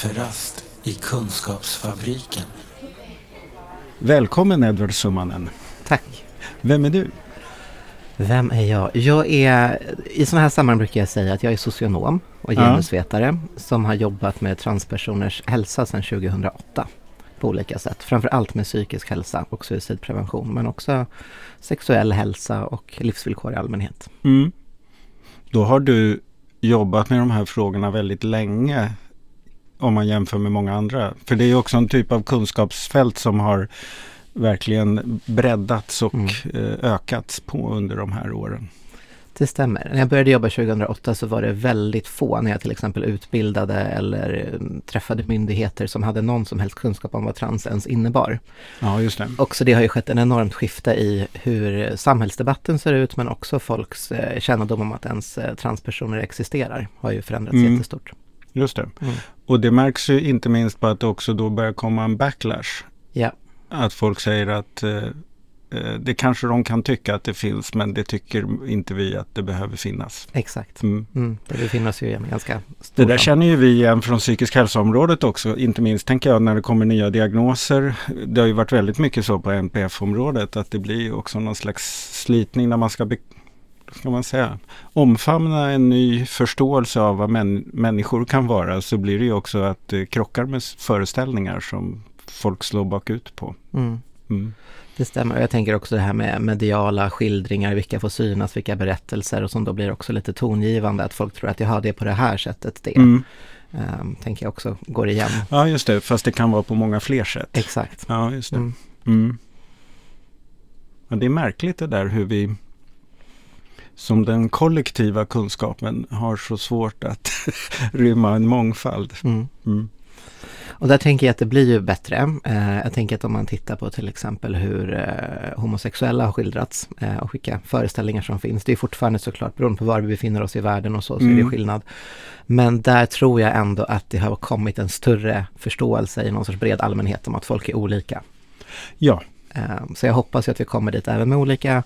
Kafferast i Kunskapsfabriken. Välkommen Edward Summanen. Tack. Vem är du? Vem är jag? Jag är, i sådana här sammanhang brukar jag säga att jag är socionom och genusvetare ja. som har jobbat med transpersoners hälsa sedan 2008 på olika sätt. Framförallt med psykisk hälsa och suicidprevention men också sexuell hälsa och livsvillkor i allmänhet. Mm. Då har du jobbat med de här frågorna väldigt länge om man jämför med många andra. För det är också en typ av kunskapsfält som har verkligen breddats och mm. Eh, ökats på under de här åren. Det stämmer. När jag började jobba 2008 så var det väldigt få när jag till exempel utbildade eller eh, träffade myndigheter som hade någon som helst kunskap om vad trans ens innebar. Ja, just det. Och så det har ju skett en enormt skifte i hur samhällsdebatten ser ut men också folks eh, kännedom om att ens transpersoner existerar har ju förändrats mm. jättestort. Just det. Mm. Och det märks ju inte minst på att det också då börjar komma en backlash. Ja. Att folk säger att eh, eh, det kanske de kan tycka att det finns men det tycker inte vi att det behöver finnas. Exakt. Mm. Mm, det befinner ju en ganska stor Det där känner ju vi igen från psykisk hälsoområdet också. Inte minst tänker jag när det kommer nya diagnoser. Det har ju varit väldigt mycket så på NPF-området att det blir också någon slags slitning när man ska ska man säga, omfamna en ny förståelse av vad män, människor kan vara så blir det ju också att det krockar med föreställningar som folk slår bakut på. Mm. Mm. Det stämmer. Jag tänker också det här med mediala skildringar, vilka får synas, vilka berättelser och som då blir också lite tongivande att folk tror att jaha, det är på det här sättet det. Mm. Um, tänker jag också går igen. Ja, just det. Fast det kan vara på många fler sätt. Exakt. Ja, just det. Mm. mm. Ja, det är märkligt det där hur vi som den kollektiva kunskapen har så svårt att rymma en mångfald. Mm. Mm. Och där tänker jag att det blir ju bättre. Eh, jag tänker att om man tittar på till exempel hur eh, homosexuella har skildrats eh, och vilka föreställningar som finns. Det är fortfarande såklart beroende på var vi befinner oss i världen och så, så mm. är det mm. skillnad. Men där tror jag ändå att det har kommit en större förståelse i någon sorts bred allmänhet om att folk är olika. Ja. Eh, så jag hoppas att vi kommer dit även med olika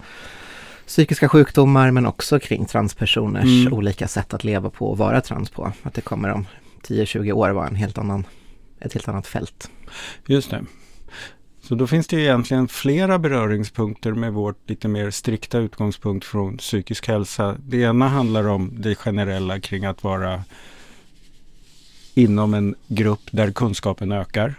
psykiska sjukdomar men också kring transpersoners mm. olika sätt att leva på och vara trans på. Att det kommer om 10-20 år vara en helt annan, ett helt annat fält. Just det. Så då finns det egentligen flera beröringspunkter med vårt lite mer strikta utgångspunkt från psykisk hälsa. Det ena handlar om det generella kring att vara inom en grupp där kunskapen ökar.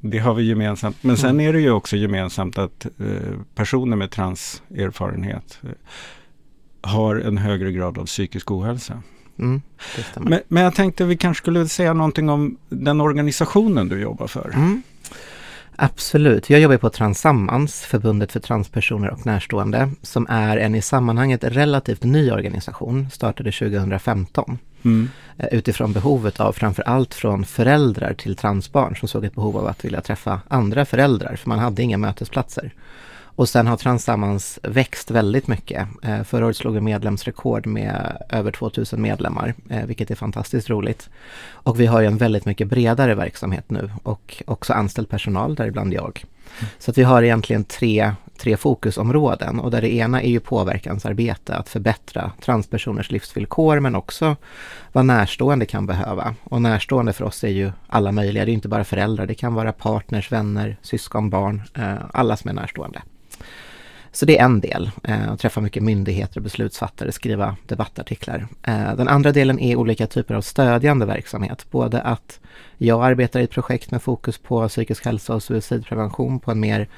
Det har vi gemensamt. Men sen mm. är det ju också gemensamt att eh, personer med transerfarenhet eh, har en högre grad av psykisk ohälsa. Mm, men, men, jag tänkte vi kanske skulle säga någonting om den organisationen du jobbar för. Mm. Absolut. Jag jobbar på Transammans, Förbundet för transpersoner och närstående, som är en i sammanhanget relativt ny organisation, startade 2015. Mm. Eh, utifrån behovet av framförallt från föräldrar till transbarn som såg ett behov av att vilja träffa andra föräldrar, för man hade inga mötesplatser. Och sen har Transammans växt väldigt mycket. Eh, förra året slog vi medlemsrekord med över 2000 medlemmar, eh, vilket är fantastiskt roligt. Och vi har ju en väldigt mycket bredare verksamhet nu och också anställd personal, däribland jag. Så att vi har egentligen tre, tre fokusområden och där det ena är ju påverkansarbete, att förbättra transpersoners livsvillkor men också vad närstående kan behöva. Och närstående för oss är ju alla möjliga, det är inte bara föräldrar, det kan vara partners, vänner, syskon, barn, eh, alla som är närstående. Så det är en del, eh, att träffa mycket myndigheter och beslutsfattare, skriva debattartiklar. Eh, den andra delen är olika typer av stödjande verksamhet. Både att jag arbetar i ett projekt med fokus på psykisk hälsa och suicidprevention på en mer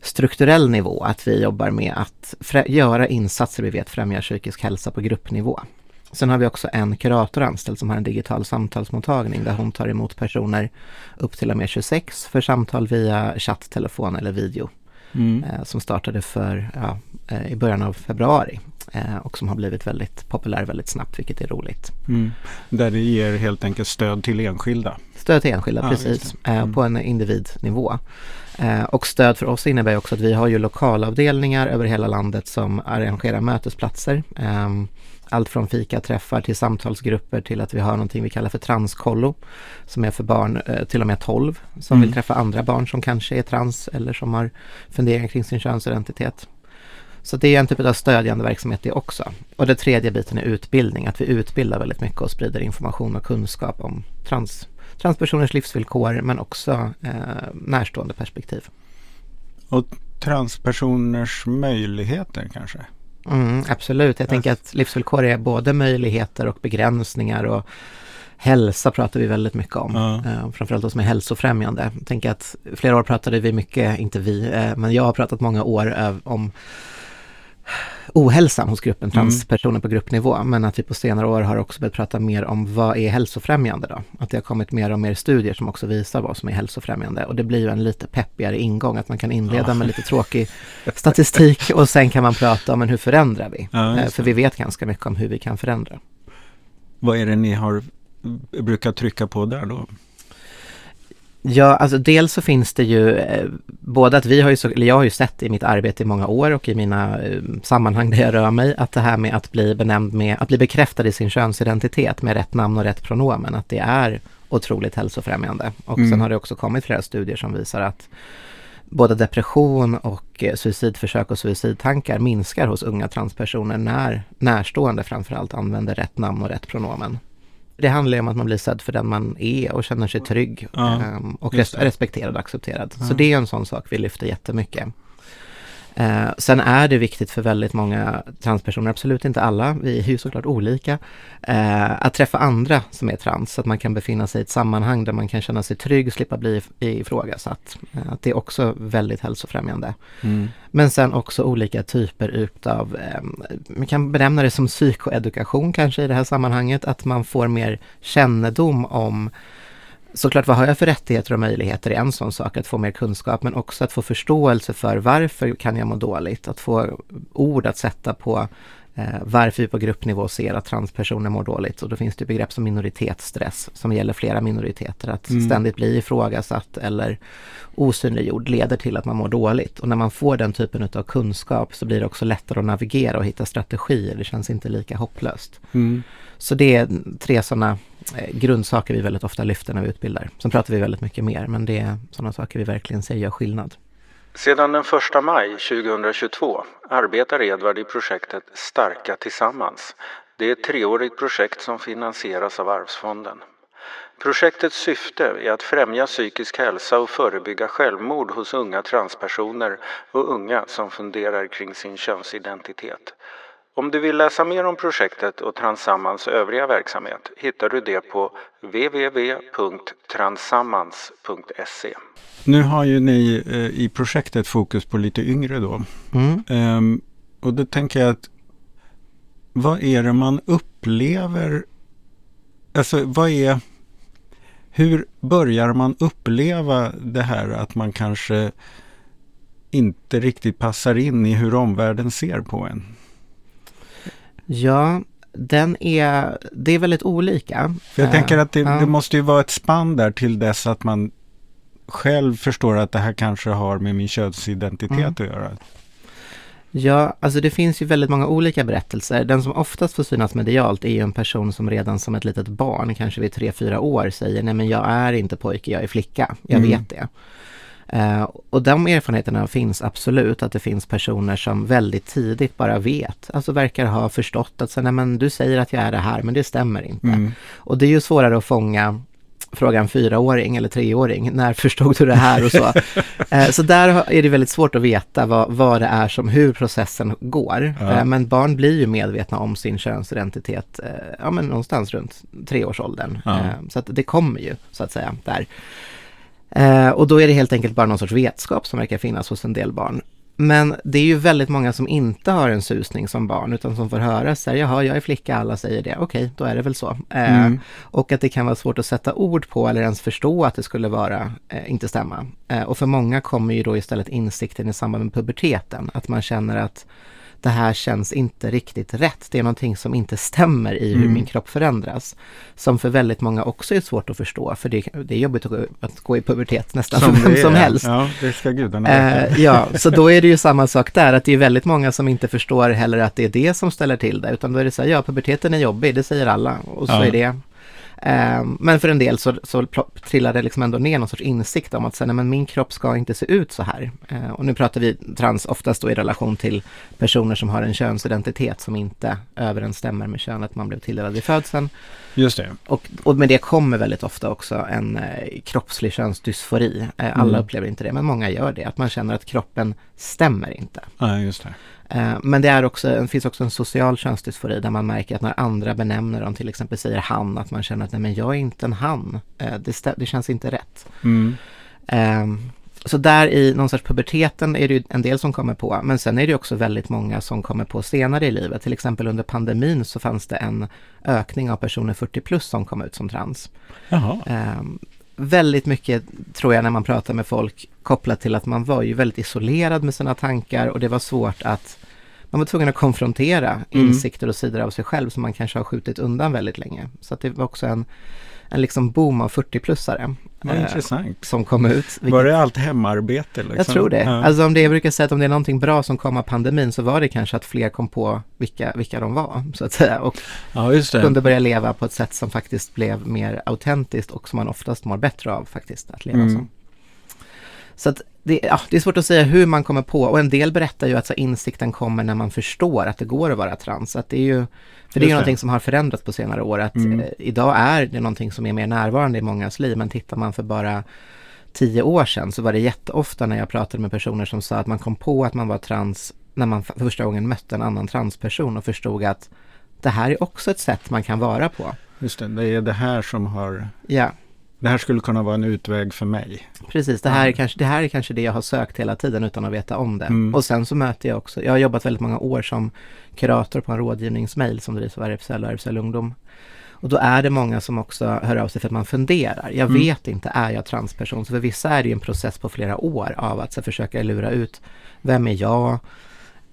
strukturell nivå, att vi jobbar med att göra insatser vi vet främjar psykisk hälsa på gruppnivå. Sen har vi också en kurator anställd som har en digital samtalsmottagning där hon tar emot personer upp till och med 26 för samtal via chatt, telefon eller video mm. eh, som startade för, ja, eh, i början av februari eh, och som har blivit väldigt populär väldigt snabbt vilket är roligt. Mm. Där det ger helt enkelt stöd till enskilda? Stöd till enskilda, ja, precis, eh, mm. på en individnivå. Och stöd för oss innebär också att vi har ju lokalavdelningar över hela landet som arrangerar mötesplatser. Allt från fikaträffar till samtalsgrupper till att vi har någonting vi kallar för transkollo som är för barn eh, till och med 12 som mm. vill träffa andra barn som kanske är trans eller som har funderingar kring sin könsidentitet. Så det är en typ av stödjande verksamhet det också. Och det tredje biten är utbildning, att vi utbildar väldigt mycket och sprider information och kunskap om trans, transpersoners livsvillkor men också eh, närstående perspektiv. Och transpersoners möjligheter kanske? Mm, absolut, jag tänker att livsvillkor är både möjligheter och begränsningar och Hälsa pratar vi väldigt mycket om, ja. eh, framförallt vad som är hälsofrämjande. Jag tänker att flera år pratade vi mycket, inte vi, eh, men jag har pratat många år om ohälsan hos gruppen transpersoner mm. på gruppnivå, men att vi på senare år har också börjat prata mer om vad är hälsofrämjande då? Att det har kommit mer och mer studier som också visar vad som är hälsofrämjande och det blir ju en lite peppigare ingång, att man kan inleda ja. med lite tråkig statistik och sen kan man prata om men hur förändrar vi? Ja, eh, För vi vet ganska mycket om hur vi kan förändra. Vad är det ni har brukar trycka på där då? Ja, alltså dels så finns det ju eh, både att vi har ju, så, eller jag har ju sett i mitt arbete i många år och i mina eh, sammanhang där jag rör mig, att det här med att bli benämnd med, att bli bekräftad i sin könsidentitet med rätt namn och rätt pronomen, att det är otroligt hälsofrämjande. Och mm. sen har det också kommit flera studier som visar att både depression och eh, suicidförsök och suicidtankar minskar hos unga transpersoner när närstående framförallt använder rätt namn och rätt pronomen. Det handlar ju om att man blir sedd för den man är och känner sig trygg ja, um, och res respekterad och accepterad. Ja. Så det är en sån sak vi lyfter jättemycket. Eh, sen är det viktigt för väldigt många transpersoner, absolut inte alla, vi är ju såklart olika, eh, att träffa andra som är trans, så att man kan befinna sig i ett sammanhang där man kan känna sig trygg, slippa bli ifrågasatt. Eh, att det är också väldigt hälsofrämjande. Mm. Men sen också olika typer utav, eh, man kan benämna det som psykoedukation kanske i det här sammanhanget, att man får mer kännedom om såklart vad har jag för rättigheter och möjligheter är en sån sak, att få mer kunskap, men också att få förståelse för varför kan jag må dåligt? Att få ord att sätta på eh, varför vi på gruppnivå ser att transpersoner mår dåligt. Och då finns det begrepp som minoritetsstress som gäller flera minoriteter. Att mm. ständigt bli ifrågasatt eller osynliggjord leder till att man mår dåligt. Och när man får den typen av kunskap så blir det också lättare att navigera och hitta strategier. Det känns inte lika hopplöst. Mm. Så det är tre sådana Eh, grundsaker vi väldigt ofta lyfter när vi utbildar. Sen pratar vi väldigt mycket mer, men det är sådana saker vi verkligen ser gör skillnad. Sedan den 1 maj 2022 arbetar Edvard i projektet Starka tillsammans. Det är ett treårigt projekt som finansieras av Arvsfonden. Projektets syfte är att främja psykisk hälsa och förebygga självmord hos unga transpersoner och unga som funderar kring sin könsidentitet. Om du vill läsa mer om projektet och Transammans övriga verksamhet hittar du det på www.transammans.se. Nu har ju ni eh, i projektet fokus på lite yngre då. Mm. Um, och då tänker jag att vad är det man upplever? Alltså vad är hur börjar man uppleva det här att man kanske inte riktigt passar in i hur omvärlden ser på en? Ja, den är, det är väldigt olika. För jag tänker att det, ja. det, måste ju vara ett spann där till dess att man själv förstår att det här kanske har med min könsidentitet mm. att göra. Ja, alltså det finns ju väldigt många olika berättelser. Den som oftast får synas medialt är ju en person som redan som ett litet barn, kanske vid tre fyra år, säger nej men jag är inte pojke, jag är flicka, jag mm. vet det. Uh, och de erfarenheterna finns absolut, att det finns personer som väldigt tidigt bara vet, alltså verkar ha förstått att så, nej, men du säger att jag är det här, men det stämmer inte. Mm. Och det är ju svårare att fånga fråga en fyraåring eller treåring, när förstod du det här och så. uh, så där är det väldigt svårt att veta vad, vad det är som, hur processen går. Ja. Uh, men barn blir ju medvetna om sin könsidentitet, ja men någonstans runt treårsåldern. Ja. så att det kommer ju, så att säga, där. Eh, och då är det helt enkelt bara någon sorts vetskap som verkar finnas hos en del barn. Men det är ju väldigt många som inte har en susning som barn utan som får höra så här, jaha, jag är flicka, alla säger det, okej, då är det väl så. Eh, mm. Och att det kan vara svårt att sätta ord på eller ens förstå att det skulle vara, eh, inte stämma. Eh, och för många kommer ju då istället insikten i samband med puberteten, att man känner att det här känns inte riktigt rätt. Det är någonting som inte stämmer i hur mm. min kropp förändras. Som för väldigt många också är svårt att förstå, för det, det är jobbigt att gå, i pubertet nästan som vem som helst. Ja, det ska gudarna eh, Ja, så då är det ju samma sak där, att det är väldigt många som inte förstår heller att det är det som ställer till det, utan då är det så här, ja, puberteten är jobbig, det säger alla, och så ja. är det men för en del så, så trillar det liksom ändå ner någon sorts insikt om att säga, nej, men min kropp ska inte se ut så här. Uh, och nu pratar vi trans oftast då i relation till personer som har en könsidentitet som inte överensstämmer med könet man blev tilldelad vid födseln. Just det. Och, och med det kommer väldigt ofta också en eh, kroppslig könsdysfori. Eh, alla mm. upplever inte det, men många gör det. Att man känner att kroppen stämmer inte. Ja, just det. Eh, men det, är också, det finns också en social könsdysfori där man märker att när andra benämner dem, till exempel säger han, att man känner att nej men jag är inte en han. Eh, det, det känns inte rätt. Mm. Um, så där i någon sorts puberteten är det ju en del som kommer på, men sen är det också väldigt många som kommer på senare i livet. Till exempel under pandemin så fanns det en ökning av personer 40 plus som kom ut som trans. Um, väldigt mycket tror jag när man pratar med folk kopplat till att man var ju väldigt isolerad med sina tankar och det var svårt att man var tvungen att konfrontera mm. insikter och sidor av sig själv som man kanske har skjutit undan väldigt länge. Så att det var också en en liksom boom av 40-plussare. Vad eh, intressant. Som kom ut. Vilket... Var det allt hemarbete? Liksom? Jag tror det. Ja. Alltså om det, jag brukar säga att om det är någonting bra som kom av pandemin så var det kanske att fler kom på vilka, vilka de var, så att säga. Och ja, kunde börja leva på ett sätt som faktiskt blev mer autentiskt och som man oftast mår bättre av faktiskt att leva mm. som. Så att det, ja, det är svårt att säga hur man kommer på och en del berättar ju att så insikten kommer när man förstår att det går att vara trans. Att det är ju, för det är ju någonting som har förändrats på senare år. Att mm. eh, idag är det någonting som är mer närvarande i mångas liv. Men tittar man för bara tio år sedan så var det jätteofta när jag pratade med personer som sa att man kom på att man var trans när man för första gången mötte en annan transperson och förstod att det här är också ett sätt man kan vara på. Just det, det är det här som har ja det här skulle kunna vara en utväg för mig. Precis, det här, är kanske, det här är kanske det jag har sökt hela tiden utan att veta om det. Mm. Och sen så möter jag också, jag har jobbat väldigt många år som kurator på en rådgivningsmail som drivs av RFSL och RFSL Ungdom. Och då är det många som också hör av sig för att man funderar. Jag mm. vet inte, är jag transperson? Så för vissa är det en process på flera år av att så, försöka lura ut, vem är jag?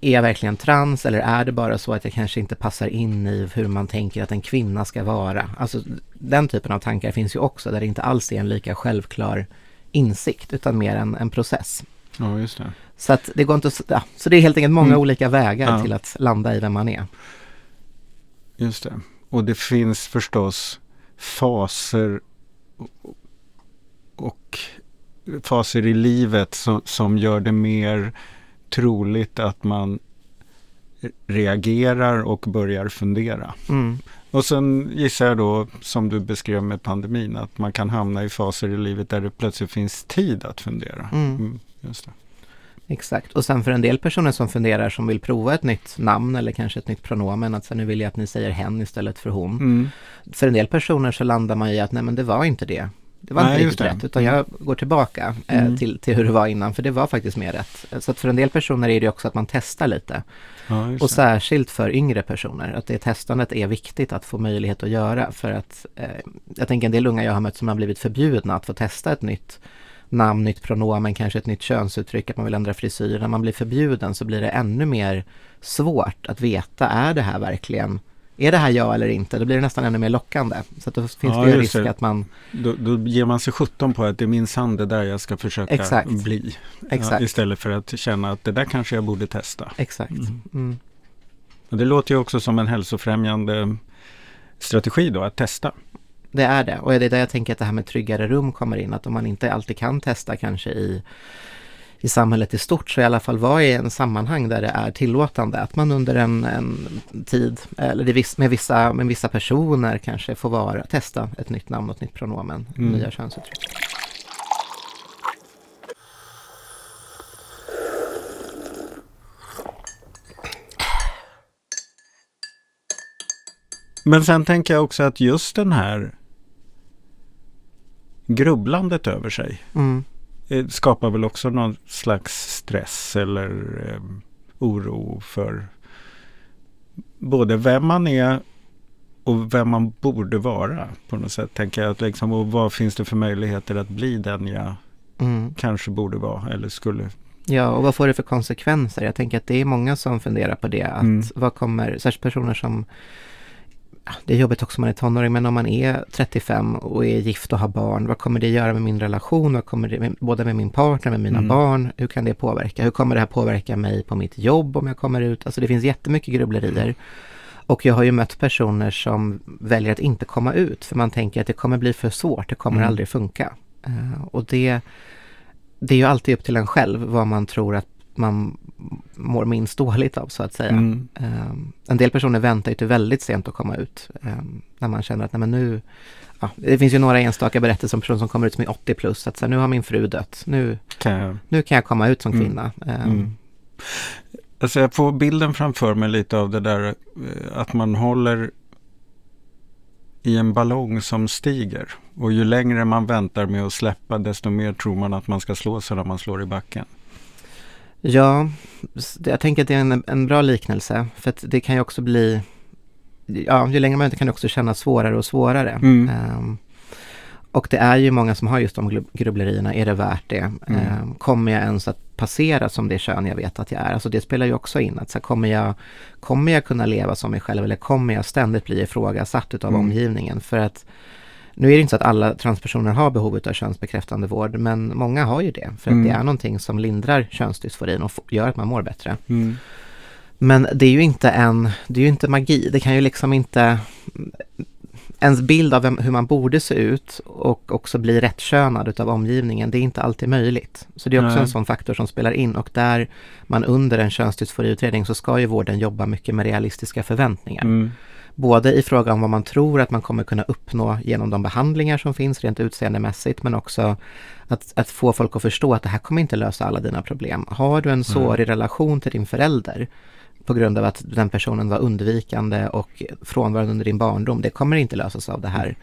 Är jag verkligen trans eller är det bara så att jag kanske inte passar in i hur man tänker att en kvinna ska vara? Alltså den typen av tankar finns ju också där det inte alls är en lika självklar insikt utan mer en, en process. Ja, just det. Så att det går inte ja, så det är helt enkelt många mm. olika vägar ja. till att landa i vem man är. Just det. Och det finns förstås faser och faser i livet som, som gör det mer troligt att man reagerar och börjar fundera. Mm. Och sen gissar jag då, som du beskrev med pandemin, att man kan hamna i faser i livet där det plötsligt finns tid att fundera. Mm. Mm, just det. Exakt, och sen för en del personer som funderar som vill prova ett nytt namn eller kanske ett nytt pronomen, att så nu vill jag att ni säger hen istället för hon. Mm. För en del personer så landar man i att nej men det var inte det. Det var Nej, inte riktigt rätt utan jag går tillbaka eh, mm. till, till hur det var innan för det var faktiskt mer rätt. Så att för en del personer är det också att man testar lite. Ja, och särskilt för yngre personer att det testandet är viktigt att få möjlighet att göra för att eh, jag tänker en del unga jag har mött som har blivit förbjudna att få testa ett nytt namn, nytt pronomen, kanske ett nytt könsuttryck, att man vill ändra frisyr. När man blir förbjuden så blir det ännu mer svårt att veta, är det här verkligen är det här jag eller inte? Då blir det nästan ännu mer lockande. Så då finns ja, det ju risk att man... Då, då ger man sig sjutton på att det är minsann det där jag ska försöka Exakt. bli. Exakt. Ja, istället för att känna att det där kanske jag borde testa. Exakt. Mm. Mm. Och det låter ju också som en hälsofrämjande strategi då, att testa. Det är det. Och det är där jag tänker att det här med tryggare rum kommer in. Att om man inte alltid kan testa kanske i i samhället i stort så i alla fall vara i en sammanhang där det är tillåtande att man under en, en tid eller med vissa, med vissa personer kanske får vara, testa ett nytt namn och ett nytt pronomen, mm. nya könsuttryck. Men sen tänker jag också att just den här grubblandet över sig. Mm. Eh, skapar väl också någon slags stress eller eh, oro för både vem man är och vem man borde vara på något sätt. Tänker jag att liksom, och vad finns det för möjligheter att bli den jag mm. kanske borde vara eller skulle. Ja, och vad får det för konsekvenser? Jag tänker att det är många som funderar på det. Att mm. vad kommer, särskilt personer som det är jobbigt också om man är tonåring, men om man är 35 och är gift och har barn, vad kommer det göra med min relation? Vad kommer det, med, både med min partner, med mina mm. barn? Hur kan det påverka? Hur kommer det här påverka mig på mitt jobb om jag kommer ut? Alltså det finns jättemycket grubblerier. Och jag har ju mött personer som väljer att inte komma ut för man tänker att det kommer bli för svårt, det kommer mm. aldrig funka. Uh, och det, det är ju alltid upp till en själv vad man tror att man mår minst dåligt av så att säga. Mm. Um, en del personer väntar ju till väldigt sent att komma ut. Um, när man känner att nej men nu, ja, det finns ju några enstaka berättelser om personer som kommer ut som är 80 plus. Att så här, nu har min fru dött, nu kan jag, nu kan jag komma ut som mm. kvinna. Um, mm. Alltså jag får bilden framför mig lite av det där eh, att man håller i en ballong som stiger. Och ju längre man väntar med att släppa desto mer tror man att man ska slå sig när man slår i backen. Ja, jag tänker att det är en, en bra liknelse. För att det kan ju också bli, ja ju längre man väntar kan det också kännas svårare och svårare. Mm. Um, och det är ju många som har just de grubblerierna, är det värt det? Mm. Um, kommer jag ens att passera som det kön jag vet att jag är? Alltså det spelar ju också in. Att så här, kommer, jag, kommer jag kunna leva som mig själv eller kommer jag ständigt bli ifrågasatt utav mm. omgivningen? För att nu är det inte så att alla transpersoner har behov av könsbekräftande vård, men många har ju det. För att det mm. är någonting som lindrar könsdysforin och gör att man mår bättre. Mm. Men det är ju inte en, det är ju inte magi. Det kan ju liksom inte, ens bild av vem, hur man borde se ut och också bli rättkönad utav omgivningen, det är inte alltid möjligt. Så det är också Nej. en sån faktor som spelar in och där man under en könsdysforiutredning så ska ju vården jobba mycket med realistiska förväntningar. Mm. Både i fråga om vad man tror att man kommer kunna uppnå genom de behandlingar som finns rent utseendemässigt men också att, att få folk att förstå att det här kommer inte lösa alla dina problem. Har du en sårig mm. relation till din förälder på grund av att den personen var undvikande och frånvarande under din barndom, det kommer inte lösas av det här.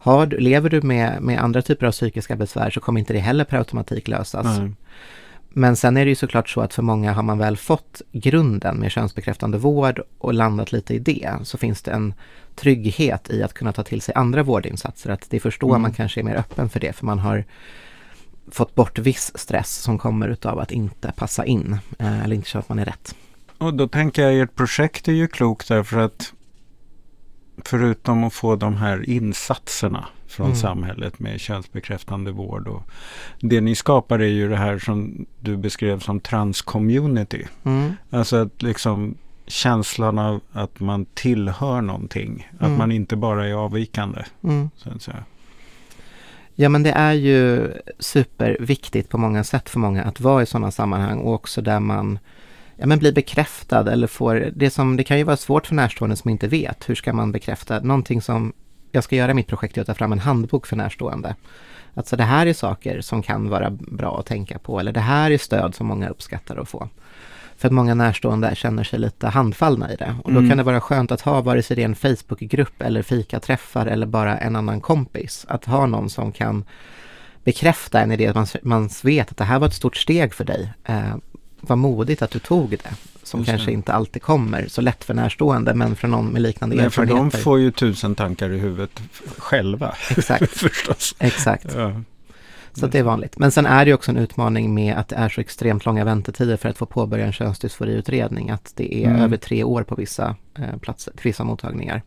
Har, lever du med, med andra typer av psykiska besvär så kommer inte det heller per automatik lösas. Mm. Men sen är det ju såklart så att för många har man väl fått grunden med könsbekräftande vård och landat lite i det så finns det en trygghet i att kunna ta till sig andra vårdinsatser. Att det är först då mm. man kanske är mer öppen för det för man har fått bort viss stress som kommer utav att inte passa in eh, eller inte känna att man är rätt. Och då tänker jag ert projekt är ju klokt därför att förutom att få de här insatserna från mm. samhället med könsbekräftande vård. Och det ni skapar är ju det här som du beskrev som transcommunity. Mm. Alltså att liksom känslan av att man tillhör någonting. Mm. Att man inte bara är avvikande. Mm. Så att säga. Ja men det är ju superviktigt på många sätt för många att vara i sådana sammanhang och också där man ja, men blir bekräftad eller får det som, det kan ju vara svårt för närstående som inte vet, hur ska man bekräfta någonting som jag ska göra mitt projekt är att ta fram en handbok för närstående. Alltså det här är saker som kan vara bra att tänka på eller det här är stöd som många uppskattar att få. För att många närstående känner sig lite handfallna i det. Och då mm. kan det vara skönt att ha, vare sig det är en Facebookgrupp eller fikaträffar eller bara en annan kompis, att ha någon som kan bekräfta en idé, att man, man vet att det här var ett stort steg för dig. Eh, vad modigt att du tog det som kanske inte alltid kommer så lätt för närstående men för någon med liknande Nej, erfarenheter. för de får ju tusen tankar i huvudet själva. Exakt. Förstås. Exakt. Ja. Så det är vanligt. Men sen är det också en utmaning med att det är så extremt långa väntetider för att få påbörja en könsdysforiutredning. Att det är mm. över tre år på vissa eh, platser, vissa mottagningar.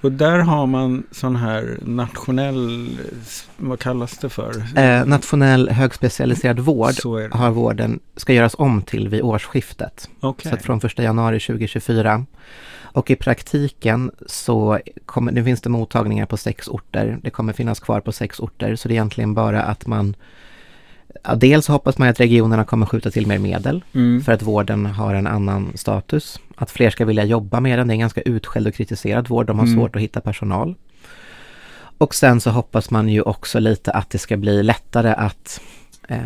Och där har man sån här nationell, vad kallas det för? Eh, nationell högspecialiserad vård har vården, ska göras om till vid årsskiftet. Okay. Så att från 1 januari 2024. Och i praktiken så kommer, nu finns det mottagningar på sex orter. Det kommer finnas kvar på sex orter så det är egentligen bara att man dels hoppas man att regionerna kommer skjuta till mer medel mm. för att vården har en annan status. Att fler ska vilja jobba med den. Det är en ganska utskälld och kritiserad vård. De har mm. svårt att hitta personal. Och sen så hoppas man ju också lite att det ska bli lättare att eh,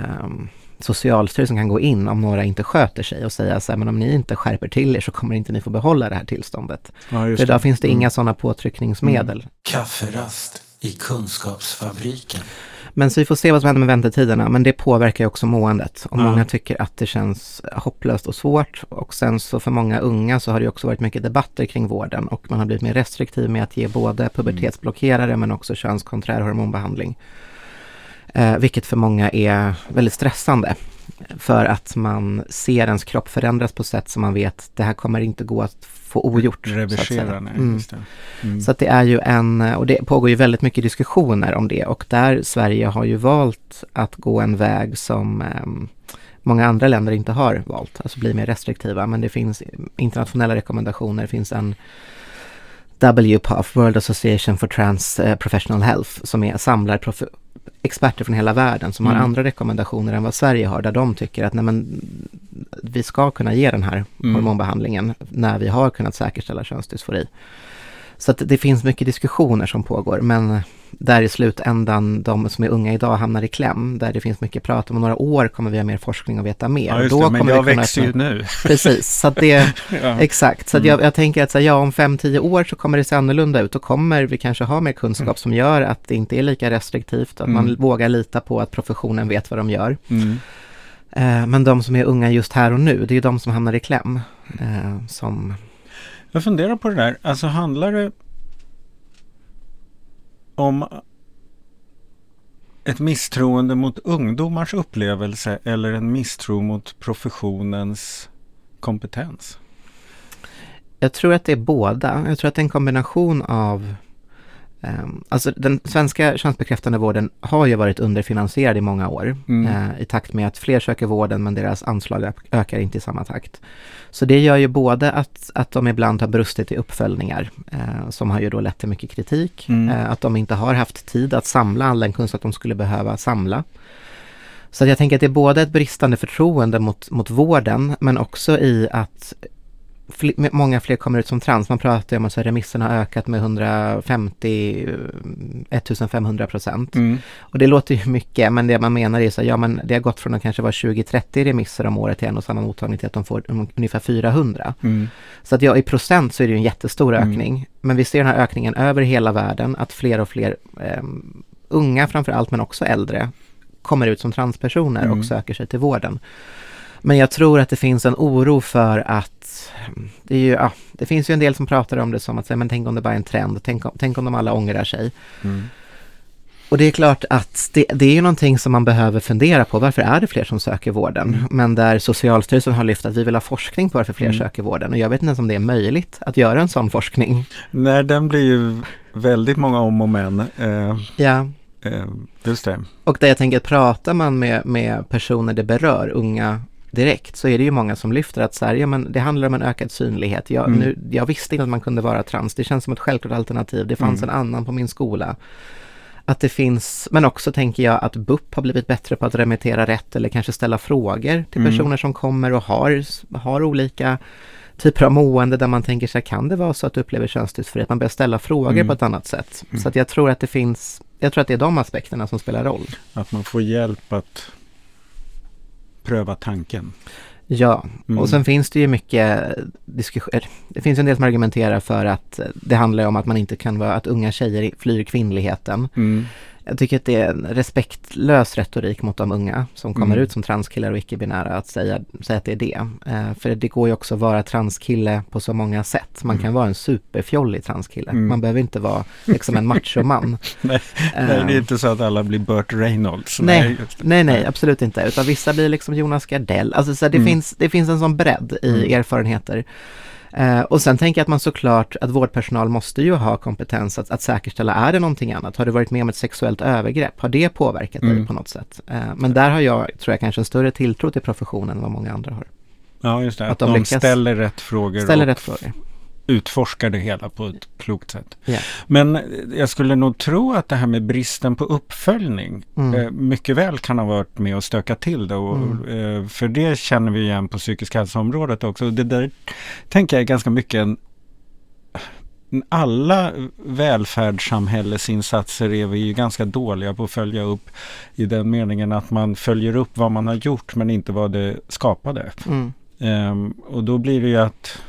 Socialstyrelsen kan gå in om några inte sköter sig och säga så här, men om ni inte skärper till er så kommer inte ni få behålla det här tillståndet. Ja, För idag det. finns det mm. inga sådana påtryckningsmedel. Mm. Kafferast i Kunskapsfabriken. Men så vi får se vad som händer med väntetiderna. Men det påverkar ju också måendet. Och mm. många tycker att det känns hopplöst och svårt. Och sen så för många unga så har det också varit mycket debatter kring vården. Och man har blivit mer restriktiv med att ge både pubertetsblockerare men också könskonträr hormonbehandling. Eh, vilket för många är väldigt stressande. För att man ser ens kropp förändras på sätt som man vet det här kommer inte gå att få ogjort. Reversera, nej, mm. Mm. Så att det är ju en, och det pågår ju väldigt mycket diskussioner om det och där Sverige har ju valt att gå en väg som eh, många andra länder inte har valt, alltså bli mer restriktiva. Men det finns internationella rekommendationer, det finns en WPAF, World Association for Trans eh, Professional Health, som är, samlar experter från hela världen som mm. har andra rekommendationer än vad Sverige har, där de tycker att nej men, vi ska kunna ge den här mm. hormonbehandlingen när vi har kunnat säkerställa könsdysfori. Så att det finns mycket diskussioner som pågår, men där i slutändan de som är unga idag hamnar i kläm, där det finns mycket prat om några år kommer vi ha mer forskning och veta mer. Ja, just det, men jag växer ju nu. Precis, så att det, ja. exakt. Så mm. jag, jag, tänker att så, ja, om 5-10 år så kommer det se annorlunda ut. Då kommer vi kanske ha mer kunskap mm. som gör att det inte är lika restriktivt, att mm. man vågar lita på att professionen vet vad de gör. Mm. Eh, men de som är unga just här och nu, det är ju de som hamnar i kläm. Eh, som... Jag funderar på det där, alltså handlar det om ett misstroende mot ungdomars upplevelse eller en misstro mot professionens kompetens? Jag tror att det är båda. Jag tror att det är en kombination av alltså den svenska könsbekräftande vården har ju varit underfinansierad i många år mm. uh, i takt med att fler söker vården men deras anslag ökar inte i samma takt. Så det gör ju både att, att de ibland har brustit i uppföljningar uh, som har ju då lett till mycket kritik. Mm. Uh, att de inte har haft tid att samla all den kunskap de skulle behöva samla. Så jag tänker att det är både ett bristande förtroende mot, mot vården men också i att fl många fler kommer ut som trans. Man pratar om att remisserna har ökat med 150, 1500 procent. Mm. Och det låter ju mycket, men det man menar är så ja men det har gått från att kanske vara 20-30 remisser om året till en och samma mottagning till att de får ungefär 400. Mm. Så att ja, i procent så är det ju en jättestor mm. ökning. Mm. Men vi ser den här ökningen över hela världen, att fler och fler eh, unga framför allt, men också äldre, kommer ut som transpersoner och mm. söker sig till vården. Men jag tror att det finns en oro för att det, ju, ja, det finns ju en del som pratar om det som att säga, men tänk om det bara är en trend, tänk om, tänk om de alla ångrar sig. Mm. Och det är klart att det, det, är ju någonting som man behöver fundera på. Varför är det fler som söker vården? Mm. Men där Socialstyrelsen har lyft att vi vill ha forskning på varför fler mm. söker vården. Och jag vet inte ens om det är möjligt att göra en sån forskning. Nej, den blir ju väldigt många om och men. Eh, ja. Eh, just det. Och där jag tänker pratar man med, med personer det berör, unga direkt så är det ju många som lyfter att så här, ja, men det handlar om en ökad synlighet. Jag, mm. nu, jag visste inte att man kunde vara trans, det känns som ett självklart alternativ. Det fanns mm. en annan på min skola. Att det finns, men också tänker jag att BUP har blivit bättre på att remittera rätt eller kanske ställa frågor till mm. personer som kommer och har, har olika typer av mående där man tänker sig, kan det vara så att du upplever könsdysfori? Att man börjar ställa frågor mm. på ett annat sätt. Mm. Så att jag tror att det finns, jag tror att det är de aspekterna som spelar roll. Att man får hjälp att pröva tanken. Ja, mm. och sen finns det ju mycket diskussioner. Det finns en del som argumenterar för att det handlar om att man inte kan vara, att unga tjejer flyr kvinnligheten. Mm. Jag tycker att det är en respektlös retorik mot de unga som kommer mm. ut som transkillar och icke-binära att säga, säga att det är det. Eh, för det går ju också att vara transkille på så många sätt. Man mm. kan vara en superfjollig transkille. Mm. Man behöver inte vara liksom en machoman. nej, eh, nej, det är inte så att alla blir Burt Reynolds. Nej, nej, nej, absolut inte. Utan vissa blir liksom Jonas Gardell. Alltså så det, mm. finns, det finns en sån bredd i mm. erfarenheter. Eh, och sen tänker jag att man såklart, att vårdpersonal måste ju ha kompetens att, att säkerställa, är det någonting annat? Har du varit med om ett sexuellt övergrepp? Har det påverkat mm. dig på något sätt? Eh, men där har jag, tror jag, kanske en större tilltro till professionen än vad många andra har. Ja, just det. Att, att de, de ställer rätt frågor. Ställer rätt frågor utforskar det hela på ett klokt sätt. Yeah. Men jag skulle nog tro att det här med bristen på uppföljning mm. eh, mycket väl kan ha varit med och stöka till det. Och, mm. eh, för det känner vi igen på psykisk hälsoområdet också. Det där tänker jag är ganska mycket en alla välfärdssamhällesinsatser är vi ju ganska dåliga på att följa upp i den meningen att man följer upp vad man har gjort men inte vad det skapade. Mm. Um, och då blir det ju att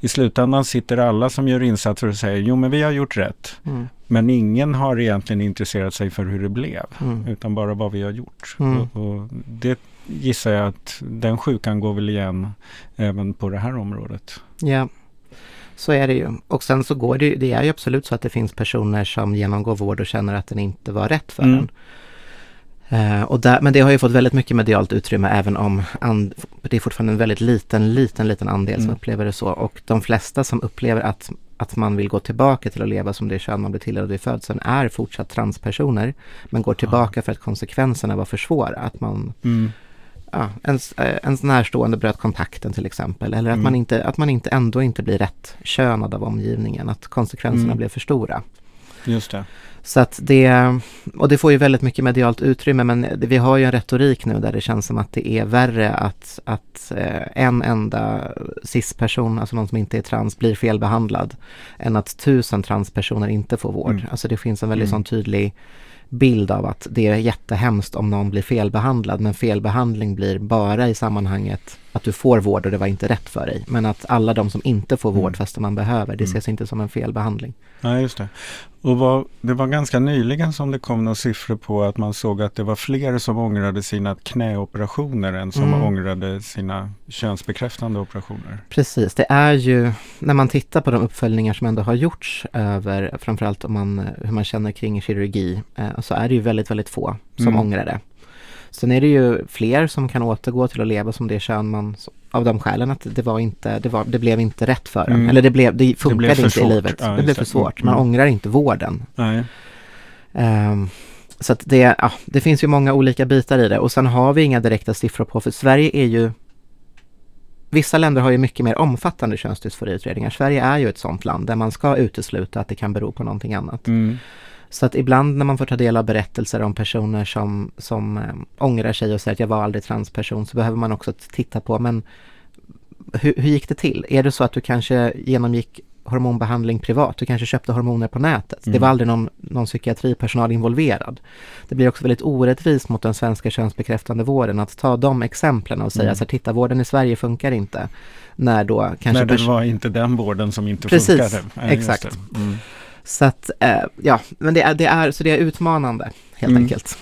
i slutändan sitter alla som gör insatser och säger jo men vi har gjort rätt. Mm. Men ingen har egentligen intresserat sig för hur det blev mm. utan bara vad vi har gjort. Mm. Och, och, det gissar jag att den sjukan går väl igen även på det här området. Ja, så är det ju. Och sen så går det det är ju absolut så att det finns personer som genomgår vård och känner att den inte var rätt för mm. en. Uh, och där, men det har ju fått väldigt mycket medialt utrymme även om and, det är fortfarande en väldigt liten, liten, liten andel mm. som upplever det så. Och de flesta som upplever att, att man vill gå tillbaka till att leva som det kön man blev tilldelad vid födseln är fortsatt transpersoner. Men går tillbaka ja. för att konsekvenserna var för svåra. Att man, mm. ja, ens, eh, ens närstående bröt kontakten till exempel. Eller att, Mm. man inte, att man inte ändå inte blir rätt könad av omgivningen. Att konsekvenserna Mm. blev för stora. Just det. Så att det, och det får ju väldigt mycket medialt utrymme men vi har ju en retorik nu där det känns som att det är värre att, att eh, en enda cis-person, alltså någon som inte är trans, blir felbehandlad än att tusen transpersoner inte får vård. Mm. Alltså det finns en väldigt Mm. sån tydlig bild av att det är jättehemskt om någon blir felbehandlad men felbehandling blir bara i sammanhanget att du får vård och det var inte rätt för dig. Men att alla de som inte får vård Mm. fastän man behöver, det Mm. ses inte som en felbehandling. Ja, just det. Och vad, det var ganska nyligen som det kom några siffror på att man såg att det var fler som ångrade sina knäoperationer än som Mm. ångrade sina könsbekräftande operationer. Precis, det är ju när man tittar på de uppföljningar som ändå har gjorts över framförallt om man, hur man känner kring kirurgi eh, så är det ju väldigt, väldigt få som Mm. ångrar det. Sen är det ju fler som kan återgå till att leva som det kön man av de skälen att det var inte, det, var, det blev inte rätt för en. Mm. Eller det, blev, det funkade blev för inte i svårt. livet. Ja, det blev för det. svårt. Man Mm. ångrar inte vården. Nej. Ehm, så att det, ja, det finns ju många olika bitar i det och sen har vi inga direkta siffror på, för Sverige är ju Vissa länder har ju mycket mer omfattande könsdysforiutredningar. Sverige är ju ett sånt land där man ska utesluta att det kan bero på någonting annat. Mm. Så att ibland när man får ta del av berättelser om personer som, som eh, ångrar sig och säger att jag var aldrig transperson så behöver man också titta på men hur, hur gick det till? Är det så att du kanske genomgick hormonbehandling privat? Du kanske köpte hormoner på nätet? Det Mm. var aldrig någon, någon psykiatripersonal involverad. Det blir också väldigt orättvist mot den svenska könsbekräftande vården att ta de exemplen och säga Mm. så här, titta vården i Sverige funkar inte. När då kanske Nej, det var inte den vården som inte Precis, funkade. Just exakt. det. Mm. Så att, eh, ja, men det är, det är, så det är utmanande helt Mm. enkelt.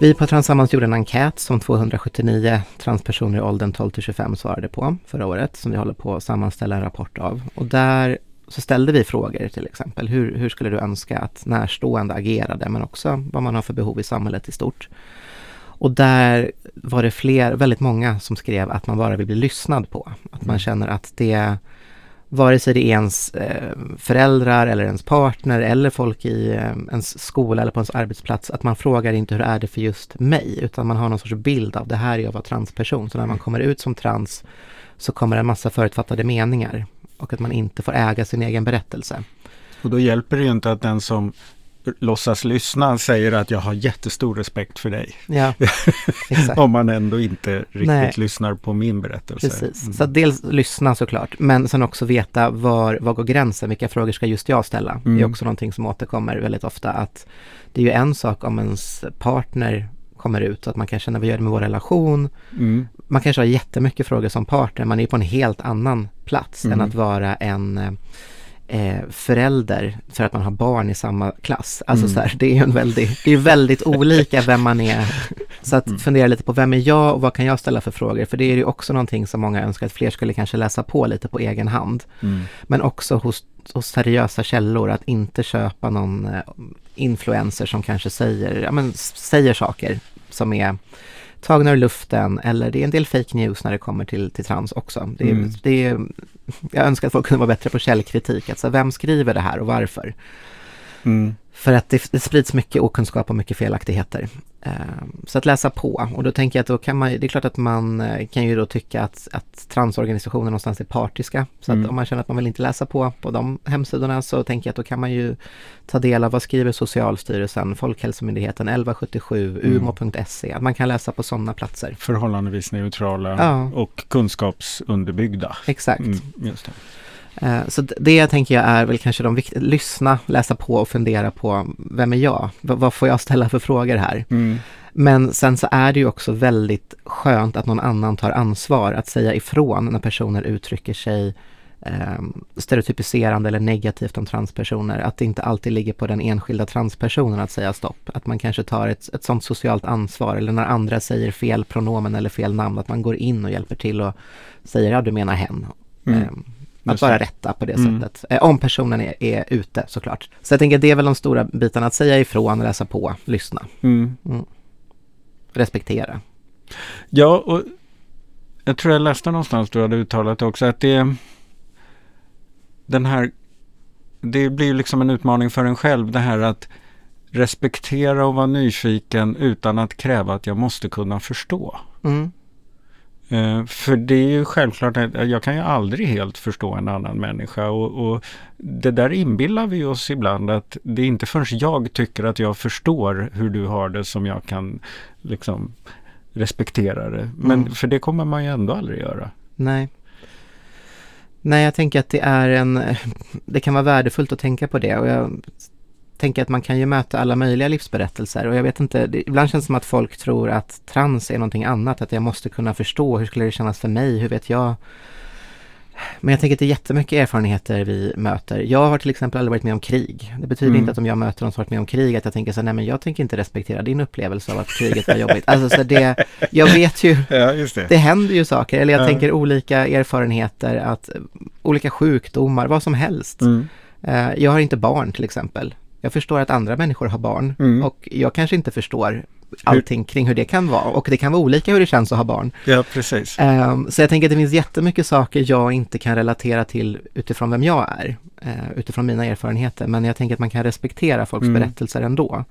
Vi på Transammans gjorde en enkät som 279 transpersoner i åldern 12 till 25 svarade på förra året som vi håller på att sammanställa en rapport av. Och där så ställde vi frågor till exempel. Hur, hur skulle du önska att närstående agerade men också vad man har för behov i samhället i stort. Och där var det fler, väldigt många som skrev att man bara vill bli lyssnad på. Att man Mm. känner att det vare sig det är ens eh, föräldrar eller ens partner eller folk i eh, ens skola eller på ens arbetsplats, att man frågar inte hur är det för just mig, utan man har någon sorts bild av det här är jag var transperson. Så när man kommer ut som trans så kommer en massa förutfattade meningar och att man inte får äga sin egen berättelse. Och då hjälper det ju inte att den som låtsas lyssna säger att jag har jättestor respekt för dig. Ja. Om man ändå inte riktigt Nej. lyssnar på min berättelse. Precis, Mm. så dels lyssna såklart, men sen också veta var, var går gränsen, vilka frågor ska just jag ställa? Det är Mm. också någonting som återkommer väldigt ofta att det är ju en sak om ens partner kommer ut, att man kan känna vad gör det med vår relation? Mm. Man kanske har jättemycket frågor som partner, man är på en helt annan plats Mm. än att vara en eh, förälder för att man har barn i samma klass. Alltså Mm. så här, det är ju en väldigt, det är ju väldigt olika vem man är. Så att Mm. fundera lite på vem är jag och vad kan jag ställa för frågor? För det är ju också någonting som många önskar att fler skulle kanske läsa på lite på egen hand. Mm. Men också hos, hos seriösa källor, att inte köpa någon eh, influencer som kanske säger, ja, men, säger saker som är tagna ur luften eller det är en del fake news när det kommer till, till trans också. Det är, Mm. det jag önskar att folk kunde vara bättre på källkritik, alltså vem skriver det här och varför? Mm. För att det, det sprids mycket okunskap och mycket felaktigheter. Ehm, Så att läsa på och då tänker jag att då kan man, det är klart att man eh, kan ju då tycka att, att transorganisationer någonstans är partiska. Så Mm. att om man känner att man vill inte läsa på på de hemsidorna så tänker jag att då kan man ju ta del av vad skriver Socialstyrelsen, Folkhälsomyndigheten, 1177, Mm. umo.se. Att man kan läsa på sådana platser. Förhållandevis neutrala Ja. och kunskapsunderbyggda. Exakt. Mm, Så d- det tänker jag är väl kanske de viktiga, lyssna, läsa på och fundera på vem är jag? V- vad får jag ställa för frågor här? Mm. Men sen så är det ju också väldigt skönt att någon annan tar ansvar att säga ifrån när personer uttrycker sig eh, stereotypiserande eller negativt om transpersoner. Att det inte alltid ligger på den enskilda transpersonen att säga stopp. Att man kanske tar ett, ett sånt socialt ansvar eller när andra säger fel pronomen eller fel namn, att man går in och hjälper till och säger ja du menar hen. Mm. Eh, att bara rätta på det Mm. sättet. Eh, om personen är, är ute såklart. Så jag tänker det är väl de stora bitarna, att säga ifrån, läsa på, lyssna, Mm. respektera. Ja, och jag tror jag läste någonstans du hade uttalat också att det den här det blir ju liksom en utmaning för en själv det här att respektera och vara nyfiken utan att kräva att jag måste kunna förstå. Mm. Eh, för det är ju självklart att jag kan ju aldrig helt förstå en annan människa och, och det där inbillar vi oss ibland att det är inte förrän jag tycker att jag förstår hur du har det som jag kan liksom respektera det. Men Mm. för det kommer man ju ändå aldrig göra. Nej. Nej, jag tänker att det är en, det kan vara värdefullt att tänka på det och jag tänker att man kan ju möta alla möjliga livsberättelser och jag vet inte, det, ibland känns det som att folk tror att trans är någonting annat, att jag måste kunna förstå, hur skulle det kännas för mig, hur vet jag? Men jag tänker att det är jättemycket erfarenheter vi möter. Jag har till exempel aldrig varit med om krig. Det betyder Mm. inte att om jag möter någon som varit med om krig att jag tänker så här, nej men jag tänker inte respektera din upplevelse av att kriget var jobbigt. Alltså så det, jag vet ju Ja, just det händer ju saker, eller jag Ja. tänker olika erfarenheter, att olika sjukdomar, vad som helst. Mm. Eh, Jag har inte barn till exempel. Jag förstår att andra människor har barn Mm. och jag kanske inte förstår allting kring hur det kan vara och det kan vara olika hur det känns att ha barn. Ja, precis. Ehm, Så jag tänker att det finns jättemycket saker jag inte kan relatera till utifrån vem jag är, eh, utifrån mina erfarenheter, men jag tänker att man kan respektera folks Mm. berättelser ändå.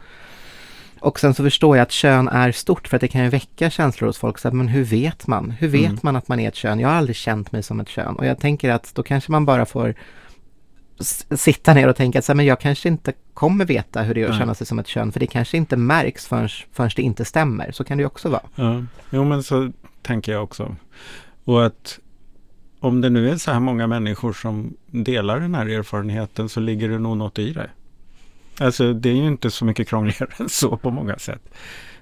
Och sen så förstår jag att kön är stort för att det kan ju väcka känslor hos folk. Så att, men hur vet man? Hur vet Mm. man att man är ett kön? Jag har aldrig känt mig som ett kön. Och jag tänker att då kanske man bara får sitta ner och tänka att så här, men jag kanske inte kommer veta hur det är att känna sig som ett kön. För det kanske inte märks förrän, förrän det inte stämmer. Så kan det ju också vara. Ja, jo men så tänker jag också. Och att om det nu är så här många människor som delar den här erfarenheten så ligger det nog något i det. Alltså det är ju inte så mycket krångligare än så på många sätt.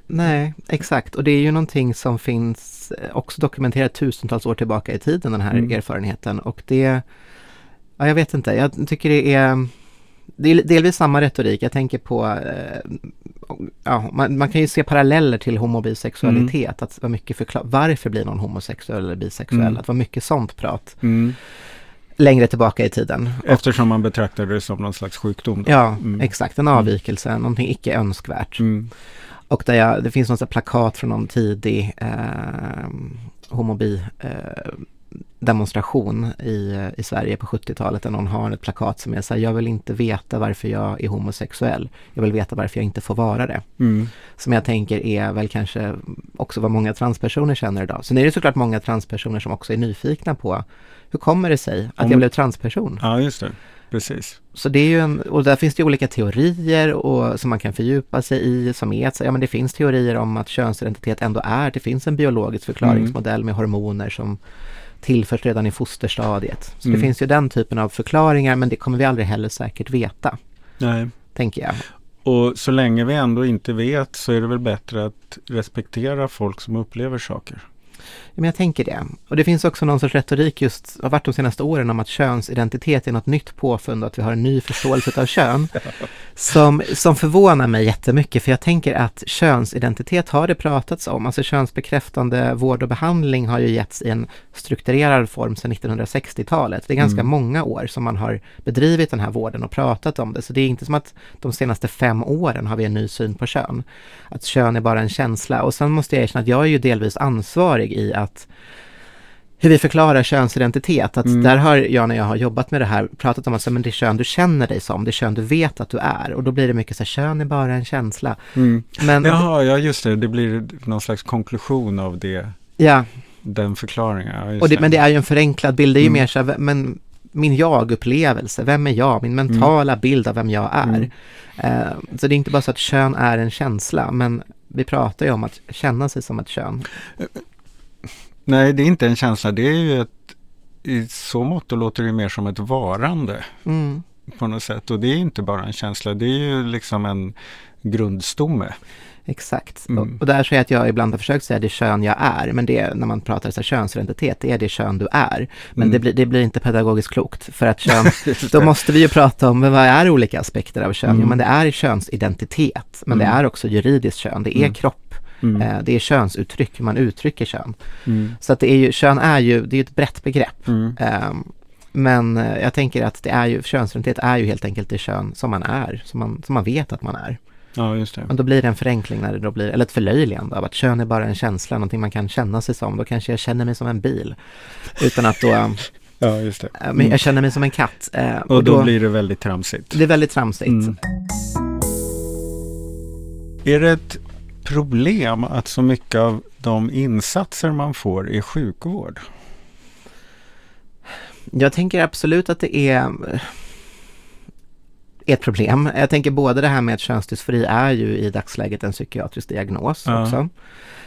Nej, exakt. Och det är ju någonting som finns eh, också dokumenterat tusentals år tillbaka i tiden, den här Mm. erfarenheten. Och det, ja jag vet inte, jag tycker det är, det är delvis samma retorik. Jag tänker på, eh, ja, man, man kan ju se paralleller till homobisexualitet. Att vara mycket förklar, varför blir någon homosexuell eller bisexuell? Mm. Att vara mycket sånt prat längre tillbaka i tiden. Och, Eftersom man betraktar det som någon slags sjukdom. Då. ja, Mm. exakt. En avvikelse, någonting icke önskvärt. Mm. Och där jag, det finns något plakat från någon tidig eh, homobi eh, demonstration i, i Sverige på 70-talet där någon har ett plakat som är så här, jag vill inte veta varför jag är homosexuell. Jag vill veta varför jag inte får vara det. Mm. Som jag tänker är väl kanske också vad många transpersoner känner idag. Sen är det såklart många transpersoner som också är nyfikna på hur kommer det sig att Om- jag blev transperson? Ja, just det. Precis. Så det är ju en, och där finns det olika teorier och, som man kan fördjupa sig i som är att, ja men det finns teorier om att könsidentitet ändå är, det finns en biologisk förklaringsmodell med hormoner som tillförs redan i fosterstadiet. Så Mm. det finns ju den typen av förklaringar men det kommer vi aldrig heller säkert veta, Nej. tänker jag. Och så länge vi ändå inte vet så är det väl bättre att respektera folk som upplever saker. Men jag tänker det. Och det finns också någon sorts retorik just, har varit de senaste åren om att könsidentitet är något nytt påfund och att vi har en ny förståelse av kön. Som, som förvånar mig jättemycket för jag tänker att könsidentitet har det pratats om. Alltså könsbekräftande vård och behandling har ju getts i en strukturerad form sedan 1960-talet. Det är ganska Mm. många år som man har bedrivit den här vården och pratat om det. Så det är inte som att de senaste fem åren har vi en ny syn på kön. Att kön är bara en känsla. Och sen måste jag erkänna att jag är ju delvis ansvarig i att hur vi förklarar könsidentitet. Att Mm. där har jag när jag har jobbat med det här pratat om att så, men det kön du känner dig som, det kön du vet att du är. Och då blir det mycket så här, kön är bara en känsla. Men Jaha, ja just det. Det blir någon slags konklusion av det, ja, den förklaringen. Ja, och det, men det är ju en förenklad bild. Det är ju Mm. mer så här, men min jag-upplevelse, vem är jag? Min mentala bild av vem jag är. Mm. Eh, så det är inte bara så att kön är en känsla, men vi pratar ju om att känna sig som ett kön. Nej, det är inte en känsla. Det är ju ett, i så mått låter det mer som ett varande Mm. på något sätt. Och det är inte bara en känsla. Det är ju liksom en grundstomme. Exakt. Mm. Och, och där säger jag att jag ibland har försökt säga det kön jag är, men det är när man pratar så här, könsidentitet, det är det kön du är. Men Mm. det, blir, det blir inte pedagogiskt klokt, för att kön, då måste vi ju prata om men vad är olika aspekter av kön? Mm. Jo, men det är könsidentitet, men det Mm. är också juridiskt kön, det är Mm. kropp, Mm. eh, det är könsuttryck, man uttrycker kön. Mm. Så att det är ju, kön är ju, det är ett brett begrepp. Mm. Ehm, men eh, jag tänker att det är ju, könsidentitet är ju helt enkelt det kön som man är, som man, som man vet att man är. Ja, just det. Men då blir det en förenkling när det då blir, eller ett förlöjligande av att kön är bara en känsla, någonting man kan känna sig som. Då kanske jag känner mig som en bil. Utan att då, Ja, just det. Men Mm. jag känner mig som en katt. Eh, Och då blir det väldigt tramsigt. det är väldigt tramsigt. Mm. Är det ett problem att så mycket av de insatser man får är sjukvård? Jag tänker absolut att det är ett problem. Jag tänker både det här med att könsdysfori är ju i dagsläget en psykiatrisk diagnos Ja. också.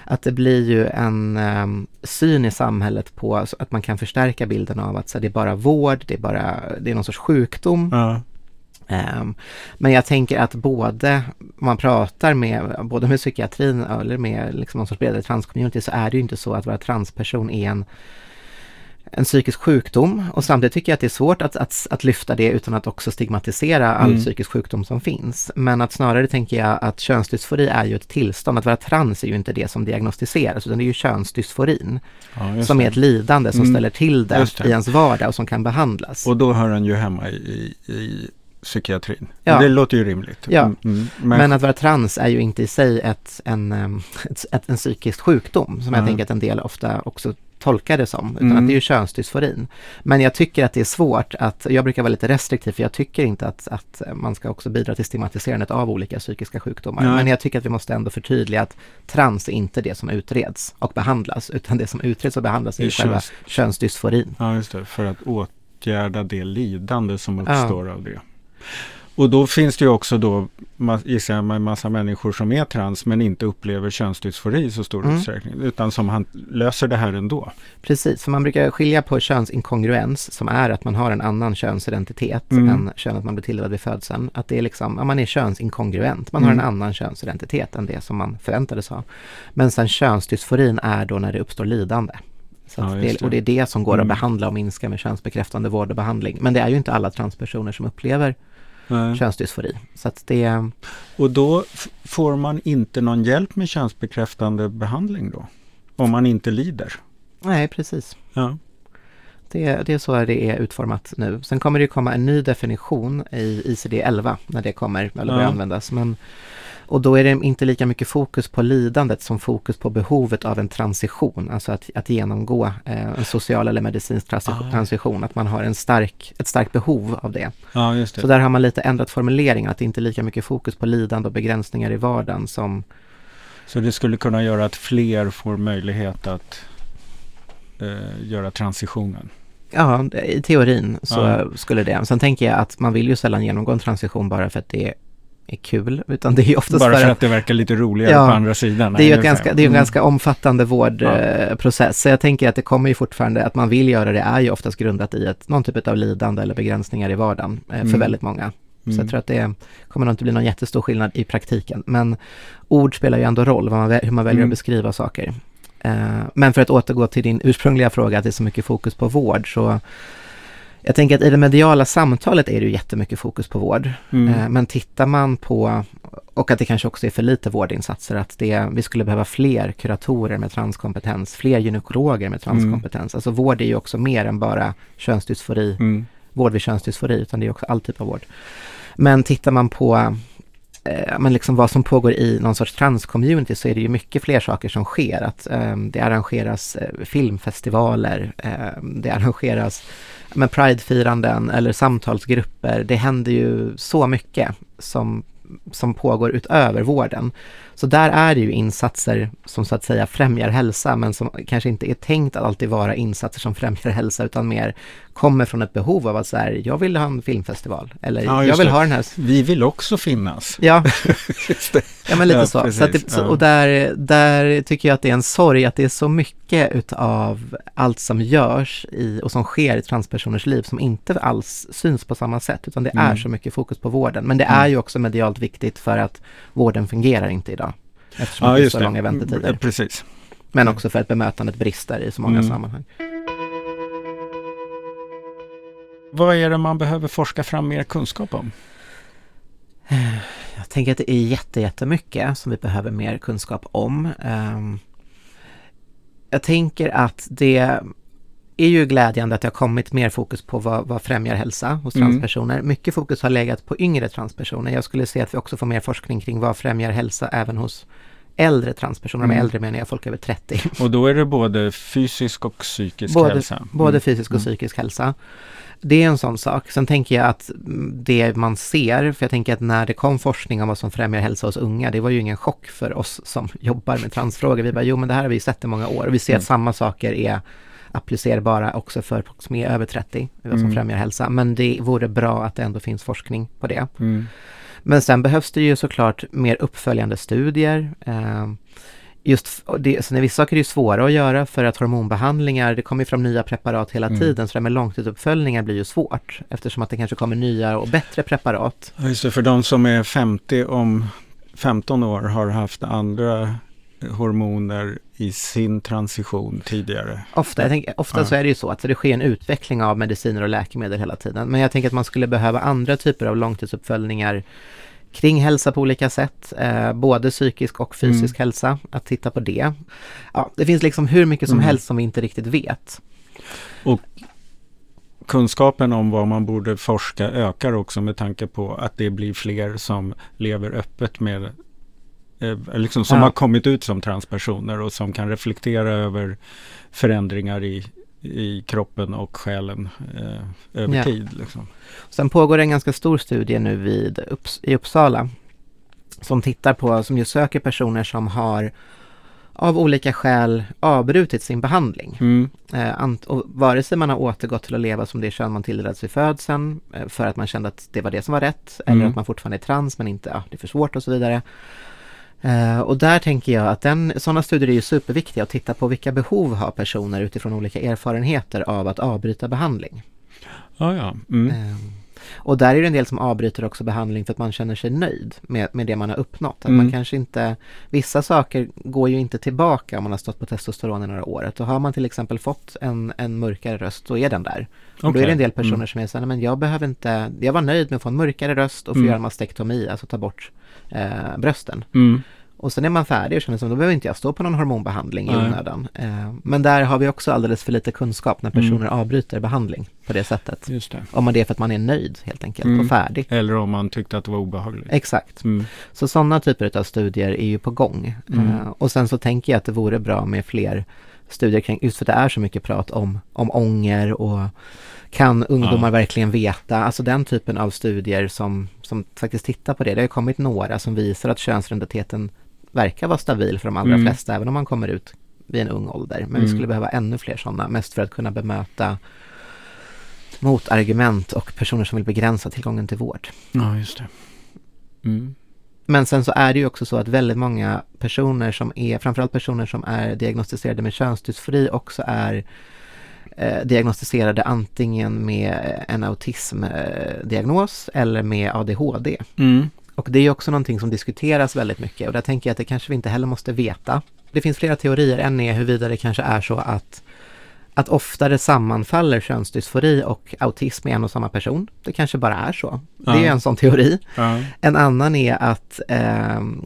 Att det blir ju en um, syn i samhället på att man kan förstärka bilden av att så, det är bara vård, det är bara, det är någon sorts sjukdom. Ja. Ehm, men jag tänker att både, om man pratar med, både med psykiatrin eller med liksom någon sorts bredare transcommunity så är det ju inte så att vara transperson är en, en psykisk sjukdom och samtidigt tycker jag att det är svårt att, att, att lyfta det utan att också stigmatisera all Mm. psykisk sjukdom som finns. Men att snarare tänker jag att könsdysfori är ju ett tillstånd, att vara trans är ju inte det som diagnostiseras utan det är ju könsdysforin Ja, som är ett lidande som Mm. ställer till det, det. i ens vardag och som kan behandlas. Och då hör den ju hemma i, i psykiatrin. Ja. Det låter ju rimligt. Ja. Mm, mm. Men, Men att vara trans är ju inte i sig ett, en, ett, ett, en psykisk sjukdom som jag Ja. tänker att en del ofta också tolkar det som, utan Mm. att det är ju könsdysforin. Men jag tycker att det är svårt att, jag brukar vara lite restriktiv för jag tycker inte att, att man ska också bidra till stigmatiserandet av olika psykiska sjukdomar. Nej. Men jag tycker att vi måste ändå förtydliga att trans är inte det som utreds och behandlas, utan det som utreds och behandlas är är själva köns- könsdysforin. Ja, just det. För att åtgärda det lidande som Ja. uppstår av det. Och då finns det ju också då, gissar jag, en massa människor som är trans men inte upplever könsdysfori i så stor Mm. utsträckning. Utan som han löser det här ändå. Precis, för man brukar skilja på könsinkongruens som är att man har en annan könsidentitet Mm. än könet man blir tilldelad vid födseln. Att det är liksom, man är könsinkongruent, man har en Mm. annan könsidentitet än det som man förväntades ha. Men sen könsdysforin är då när det uppstår lidande. Ja, det, och det. är det som går Mm. att behandla och minska med könsbekräftande vård och behandling. Men det är ju inte alla transpersoner som upplever Nej. könsdysfori. Så att det, Och då får man inte någon hjälp med könsbekräftande behandling då? Om man inte lider? nej precis. Ja. Det, det är så det är utformat nu. Sen kommer det komma en ny definition i ICD-11 när det kommer, eller börjar Ja. användas. Men, och då är det inte lika mycket fokus på lidandet som fokus på behovet av en transition, alltså att, att genomgå eh, en social eller medicinsk Ah. transition, att man har en stark, ett starkt behov av det. ja, just det. Så där har man lite ändrat formuleringen, att det inte är lika mycket fokus på lidande och begränsningar i vardagen som Så det skulle kunna göra att fler får möjlighet att eh, göra transitionen? Ja, i teorin så Ja. skulle det. Sen tänker jag att man vill ju sällan genomgå en transition bara för att det är kul, utan det är oftast Bara för att att det verkar lite roligare Ja, på andra sidan? det är ju ett ganska, det är en Mm. ganska omfattande vårdprocess. Så jag tänker att det kommer ju fortfarande, att man vill göra det är ju oftast grundat i ett, någon typ av lidande eller begränsningar i vardagen eh, för Mm. väldigt många. Så Mm. jag tror att det kommer nog inte bli någon jättestor skillnad i praktiken. Men ord spelar ju ändå roll, man, hur man väljer Mm. att beskriva saker. Eh, men för att återgå till din ursprungliga fråga, att det är så mycket fokus på vård, så jag tänker att i det mediala samtalet är det ju jättemycket fokus på vård. Mm. Eh, Men tittar man på, och att det kanske också är för lite vårdinsatser, att det, vi skulle behöva fler kuratorer med transkompetens, fler gynekologer med transkompetens. Alltså vård är ju också mer än bara könsdysfori, Mm. vård vid könsdysfori, utan det är också all typ av vård. Men tittar man på eh, men liksom vad som pågår i någon sorts transcommunity så är det ju mycket fler saker som sker. Att eh, det arrangeras eh, filmfestivaler, eh, det arrangeras men pridefiranden eller samtalsgrupper. Det händer ju så mycket som, som pågår utöver vården. Så där är det ju insatser som så att säga främjar hälsa men som kanske inte är tänkt att alltid vara insatser som främjar hälsa utan mer kommer från ett behov av att så här, jag vill ha en filmfestival eller Ja, jag vill det. ha den här Vi vill också finnas. Ja, ja men lite Ja, så. så, det, så och där, där tycker jag att det är en sorg att det är så mycket utav allt som görs i, och som sker i transpersoners liv som inte alls syns på samma sätt utan det är Mm. så mycket fokus på vården. Men det är Mm. ju också medialt viktigt för att vården fungerar inte idag. Eftersom Ja, det är så det. långa väntetider. Mm, Precis. Men också för att bemötandet brister i så många Mm. sammanhang. Vad är det man behöver forska fram mer kunskap om? Jag tänker att det är jätte, jättemycket som vi behöver mer kunskap om. Ehm, jag tänker att det är ju glädjande att det har kommit mer fokus på vad, vad främjar hälsa hos Mm. transpersoner. Mycket fokus har legat på yngre transpersoner. Jag skulle säga att vi också får mer forskning kring vad främjar hälsa även hos äldre transpersoner, med Mm. äldre menar jag folk över 30. Och då är det både fysisk och psykisk Både, hälsa? både Mm. fysisk och Mm. psykisk hälsa. Det är en sån sak. Sen tänker jag att mm, det man ser, för jag tänker att när det kom forskning om vad som främjar hälsa hos unga, det var ju ingen chock för oss som jobbar med transfrågor. Vi bara, jo men det här har vi sett i många år. Och vi ser Mm. att samma saker är applicerbara också för folk som är över 30, vad som Mm. främjar hälsa. Men det vore bra att det ändå finns forskning på det. Men sen behövs det ju såklart mer uppföljande studier. Eh, Just, det, sen är vissa saker är ju svåra att göra för att hormonbehandlingar, det kommer ju fram nya preparat hela Mm. tiden så det här med långtidsuppföljningar blir ju svårt eftersom att det kanske kommer nya och bättre preparat. Just det, för de som är 50 om 15 år har haft andra hormoner i sin transition tidigare. Ofta, tänker, ofta Ja. så är det ju så att det sker en utveckling av mediciner och läkemedel hela tiden. Men jag tänker att man skulle behöva andra typer av långtidsuppföljningar kring hälsa på olika sätt, eh, både psykisk och fysisk Mm. hälsa, att titta på det. Ja, det finns liksom hur mycket som Mm. helst som vi inte riktigt vet. Kunskapen om vad man borde forska ökar också med tanke på att det blir fler som lever öppet med liksom som Ja. har kommit ut som transpersoner och som kan reflektera över förändringar i, i kroppen och själen eh, över Ja. tid. Liksom. Sen pågår en ganska stor studie nu vid Upps- i Uppsala som tittar på, som just söker personer som har av olika skäl avbrutit sin behandling. Mm. Eh, och vare sig man har återgått till att leva som det kön man tilldelades vid födseln eh, för att man kände att det var det som var rätt eller Mm. att man fortfarande är trans men inte, ja, det är för svårt och så vidare. Eh, och där tänker jag att den, sådana studier är ju superviktiga att titta på vilka behov har personer utifrån olika erfarenheter av att avbryta behandling. Ja, ja. Mm. Eh, och där är det en del som avbryter också behandling för att man känner sig nöjd med, med det man har uppnått. Att Mm. man kanske inte, vissa saker går ju inte tillbaka om man har stått på testosteron i några år. Och har man till exempel fått en, en mörkare röst, då är den där. Och då är det en del personer Mm. som är så här, "Nej, men jag behöver inte, jag var nöjd med att få en mörkare röst och få Mm. göra en mastektomi, alltså ta bort eh, brösten. Mm. Och sen är man färdig och känner som, då behöver inte jag stå på någon hormonbehandling i onödan. Eh, men där har vi också alldeles för lite kunskap när Mm. personer avbryter behandling på det sättet. Just det. Om man det är för att man är nöjd helt enkelt Mm. och färdig. Eller om man tyckte att det var obehagligt. Exakt. Mm. Så sådana typer av studier är ju på gång. Mm. Eh, och sen så tänker jag att det vore bra med fler studier kring, just för att det är så mycket prat om, om ånger och kan ungdomar Ja. verkligen veta, alltså den typen av studier som, som faktiskt tittar på det. Det har ju kommit några som visar att könsidentiteten verkar vara stabil för de allra Mm. flesta, även om man kommer ut vid en ung ålder. Men vi Mm. skulle behöva ännu fler sådana, mest för att kunna bemöta motargument och personer som vill begränsa tillgången till vård. Ja, just det. Mm. Men sen så är det ju också så att väldigt många personer som är, framförallt personer som är diagnostiserade med könsdysfori också är eh, diagnostiserade antingen med en autismdiagnos eller med ADHD. Mm. Och det är också någonting som diskuteras väldigt mycket och där tänker jag att det kanske vi inte heller måste veta. Det finns flera teorier, en är huruvida det kanske är så att att oftare sammanfaller könsdysfori och autism i en och samma person. Det kanske bara är så. Det är en sån teori. Ja. En annan är att ehm,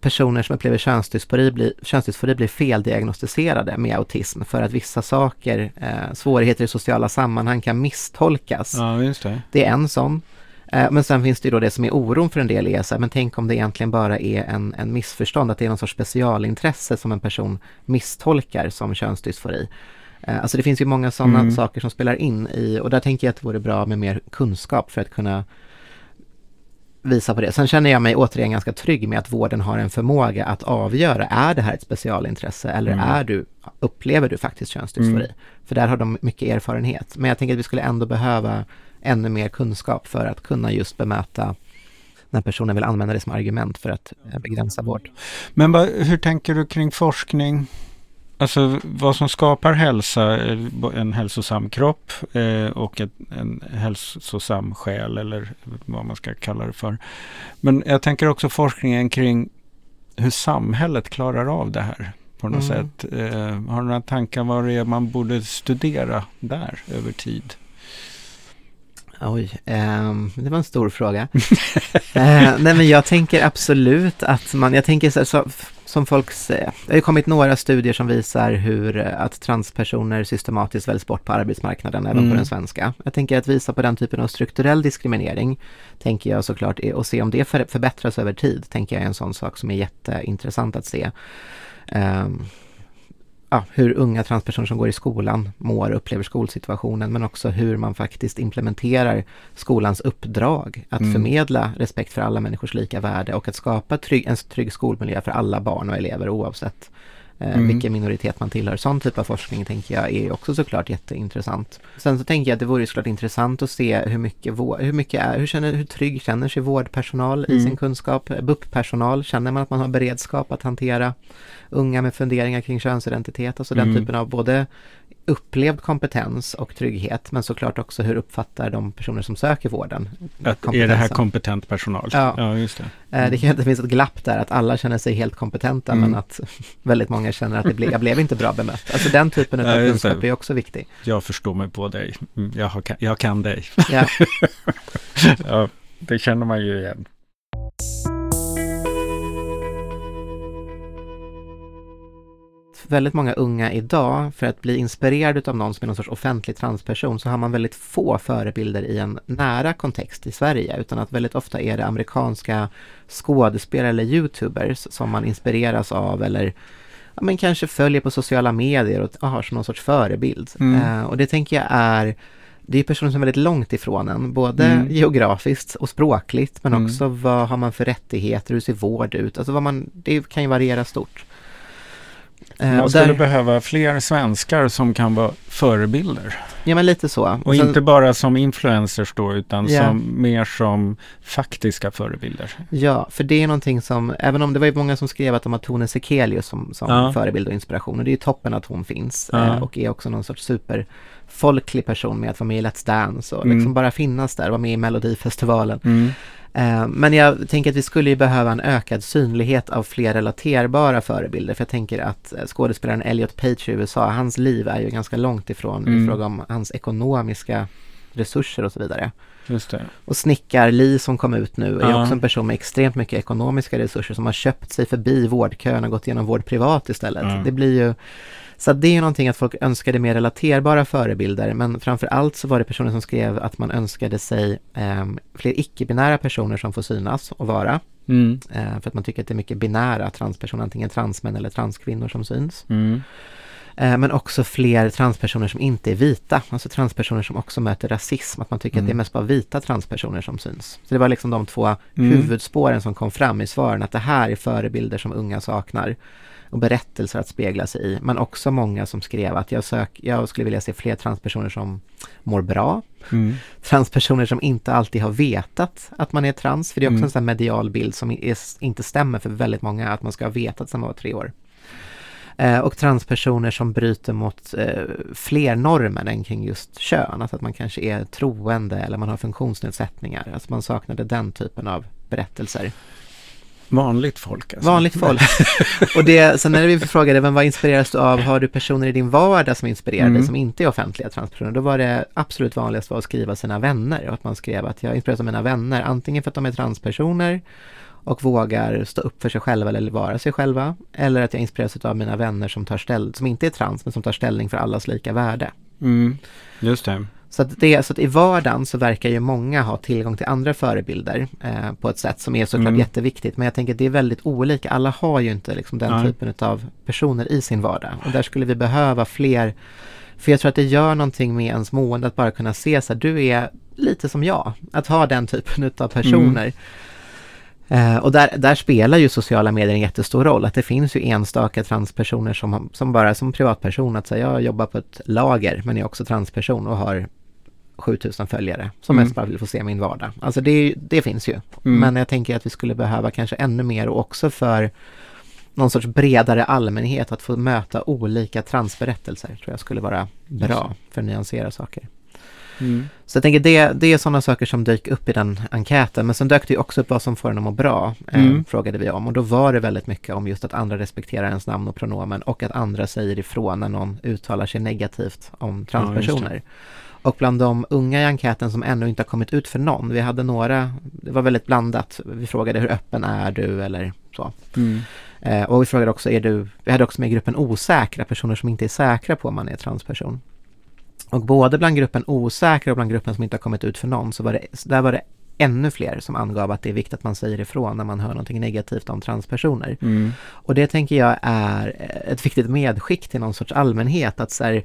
personer som upplever könsdysfori blir, könsdysfori blir feldiagnostiserade med autism för att vissa saker, eh, svårigheter i sociala sammanhang kan misstolkas. ja, det. Det är en sån. Eh, Men sen finns det ju då det som är oron för en del är så här, men tänk om det egentligen bara är en, en missförstånd, att det är någon sorts specialintresse som en person misstolkar som könsdysfori. Eh, Alltså det finns ju många sådana Mm. saker som spelar in i, och där tänker jag att det vore bra med mer kunskap för att kunna visa på det. Sen känner jag mig återigen ganska trygg med att vården har en förmåga att avgöra, är det här ett specialintresse eller Mm. är du, upplever du faktiskt könsdysfori? Mm. För där har de mycket erfarenhet. Men jag tänker att vi skulle ändå behöva ännu mer kunskap för att kunna just bemöta när personen vill använda det som argument för att eh, begränsa vård. Men hur tänker du kring forskning? Alltså vad som skapar hälsa, eh, en hälsosam kropp eh, och ett, en hälsosam själ eller vad man ska kalla det för. Men jag tänker också forskningen kring hur samhället klarar av det här på något Mm. sätt. Eh, har du några tankar vad det är man borde studera där över tid? Oj, ehm, det var en stor fråga. eh, nej men jag tänker absolut att man, jag tänker så, så, som folk säger. Det har ju kommit några studier som visar hur eh, att transpersoner systematiskt väljs bort på arbetsmarknaden, även Mm. på den svenska. Jag tänker att visa på den typen av strukturell diskriminering, tänker jag såklart, och se om det för, förbättras över tid, tänker jag är en sån sak som är jätteintressant att se. Ehm, ja, hur unga transpersoner som går i skolan mår och upplever skolsituationen, men också hur man faktiskt implementerar skolans uppdrag att Mm. förmedla respekt för alla människors lika värde och att skapa trygg, en trygg skolmiljö för alla barn och elever oavsett eh, Mm. vilken minoritet man tillhör. Sån typ av forskning tänker jag är också såklart jätteintressant. Sen så tänker jag att det vore såklart intressant att se hur mycket, vår, hur mycket är, hur, känner, hur trygg känner sig vårdpersonal i Mm. sin kunskap? BUP-personal, känner man att man har beredskap att hantera unga med funderingar kring könsidentitet, alltså den Mm. typen av både upplevd kompetens och trygghet, men såklart också hur uppfattar de personer som söker vården Att är det här kompetent personal? Ja. ja just det. Eh, Det kan inte finnas ett glapp där att alla känner sig helt kompetenta Mm. men att väldigt många känner att det ble, jag blev inte bra bemött. Alltså den typen av Ja, det. kunskap är också viktig. Jag förstår mig på dig. Mm, Jag, har, jag kan dig. Ja. ja, det känner man ju igen. Väldigt många unga idag, för att bli inspirerad av någon som är någon sorts offentlig transperson, så har man väldigt få förebilder i en nära kontext i Sverige, utan att väldigt ofta är det amerikanska skådespelare eller youtubers som man inspireras av eller ja, men kanske följer på sociala medier och har som någon sorts förebild. Mm. Eh, och det tänker jag är det är personer som är väldigt långt ifrån en, både Mm. geografiskt och språkligt, men Mm. också vad har man för rättigheter, hur ser vård ut, alltså vad man, det kan ju variera stort. Eh, Man skulle där, behöva fler svenskar som kan vara förebilder. ja men lite så. Och sen- inte bara som influencers då, utan Ja. som, mer som faktiska förebilder. Ja, för det är någonting som, även om det var ju många som skrev att de har Tone Sekelius som, som Ja. förebild och inspiration och det är ju toppen att hon finns Ja. eh, och är också någon sorts superfolklig person med att vara med i Let's Dance och Mm. liksom bara finnas där, vara med i Melodifestivalen. Mm. Eh, Men jag tänker att vi skulle ju behöva en ökad synlighet av fler relaterbara förebilder. För jag tänker att eh, skådespelaren Elliot Page i USA, hans liv är ju ganska långt ifrån Mm. i fråga om hans ekonomiska resurser och så vidare. Just det. Och Snickar-Li som kom ut nu är Ja. också en person med extremt mycket ekonomiska resurser som har köpt sig förbi vårdkön och gått igenom vård privat istället. Ja. Det blir ju så att det är ju någonting att folk önskade mer relaterbara förebilder men framför allt så var det personer som skrev att man önskade sig eh, fler icke-binära personer som får synas och vara. Mm. Eh, för att man tycker att det är mycket binära transpersoner, antingen transmän eller transkvinnor som syns. Mm. Eh, men också fler transpersoner som inte är vita, alltså transpersoner som också möter rasism, att man tycker att Mm. det är mest bara vita transpersoner som syns. Så det var liksom de två Mm. huvudspåren som kom fram i svaren, att det här är förebilder som unga saknar och berättelser att spegla sig i, men också många som skrev att jag, sök, jag skulle vilja se fler transpersoner som mår bra, Mm. transpersoner som inte alltid har vetat att man är trans, för det är också Mm. en sån medial bild som är, inte stämmer för väldigt många, att man ska ha vetat sedan man var tre år. Eh, och transpersoner som bryter mot eh, fler normer än kring just kön, alltså att man kanske är troende eller man har funktionsnedsättningar, alltså man saknade den typen av berättelser. Vanligt folk alltså. Vanligt folk. och det, sen när vi frågade vem vad inspireras du av, har du personer i din vardag som inspirerar Mm. som inte är offentliga transpersoner? Då var det absolut vanligast var att skriva sina vänner och att man skrev att jag inspireras av mina vänner, antingen för att de är transpersoner och vågar stå upp för sig själva eller vara sig själva, eller att jag inspireras av mina vänner som, tar ställ, som inte är trans men som tar ställning för allas lika värde. Mm. Just det. Så att, det, så att i vardagen så verkar ju många ha tillgång till andra förebilder eh, på ett sätt som är såklart Mm. jätteviktigt. Men jag tänker att det är väldigt olika. Alla har ju inte liksom den Nej. typen av personer i sin vardag. Och där skulle vi behöva fler. För jag tror att det gör någonting med ens mående att bara kunna se så här, du är lite som jag. Att ha den typen av personer. Eh, och där, där spelar ju sociala medier en jättestor roll. Att det finns ju enstaka transpersoner som, som bara som privatperson att säga jag jobbar på ett lager men är också transperson och har 7000 följare som Mm. mest bara vill få se min vardag. Alltså det, det finns ju. Mm. Men jag tänker att vi skulle behöva kanske ännu mer och också för någon sorts bredare allmänhet att få möta olika transberättelser tror jag skulle vara bra för att nyansera saker. Mm. Så jag tänker det, det är sådana saker som dök upp i den enkäten. Men sen dök det ju också upp vad som får en att må bra, eh, Mm. frågade vi om. Och då var det väldigt mycket om just att andra respekterar ens namn och pronomen och att andra säger ifrån när någon uttalar sig negativt om transpersoner. Och bland de unga i enkäten som ännu inte har kommit ut för någon, vi hade några, det var väldigt blandat. Vi frågade hur öppen är du eller Så. Mm. Eh, och vi frågade också, är du, vi hade också med gruppen osäkra, personer som inte är säkra på om man är transperson. Och både bland gruppen osäkra och bland gruppen som inte har kommit ut för någon, så var det, där var det ännu fler som angav att det är viktigt att man säger ifrån när man hör någonting negativt om transpersoner. Mm. Och det tänker jag är ett viktigt medskick till någon sorts allmänhet att så här,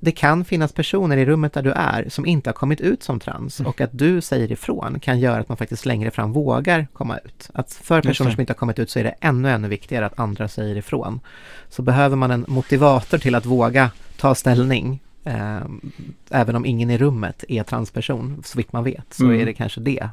det kan finnas personer i rummet där du är som inte har kommit ut som trans och att du säger ifrån kan göra att man faktiskt längre fram vågar komma ut. Att för personer som inte har kommit ut så är det ännu, ännu viktigare att andra säger ifrån. Så behöver man en motivator till att våga ta ställning eh, även om ingen i rummet är transperson, så vitt man vet, så Mm. är det kanske det.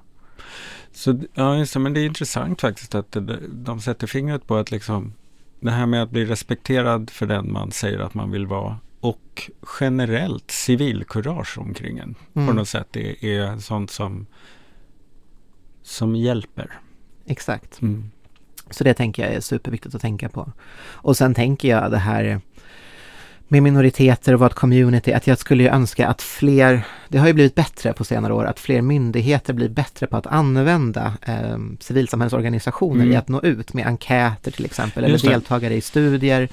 Så, ja, just det, men det är intressant faktiskt att de sätter fingret på att liksom det här med att bli respekterad för den man säger att man vill vara och generellt civilkurage omkring en på Mm. något sätt är, är sånt som, som hjälper. Exakt. Mm. Så det tänker jag är superviktigt att tänka på. Och sen tänker jag det här med minoriteter och vad ett community, att jag skulle ju önska att fler, det har ju blivit bättre på senare år, att fler myndigheter blir bättre på att använda eh, civilsamhällsorganisationer Mm. i att nå ut med enkäter till exempel, eller det. deltagare i studier.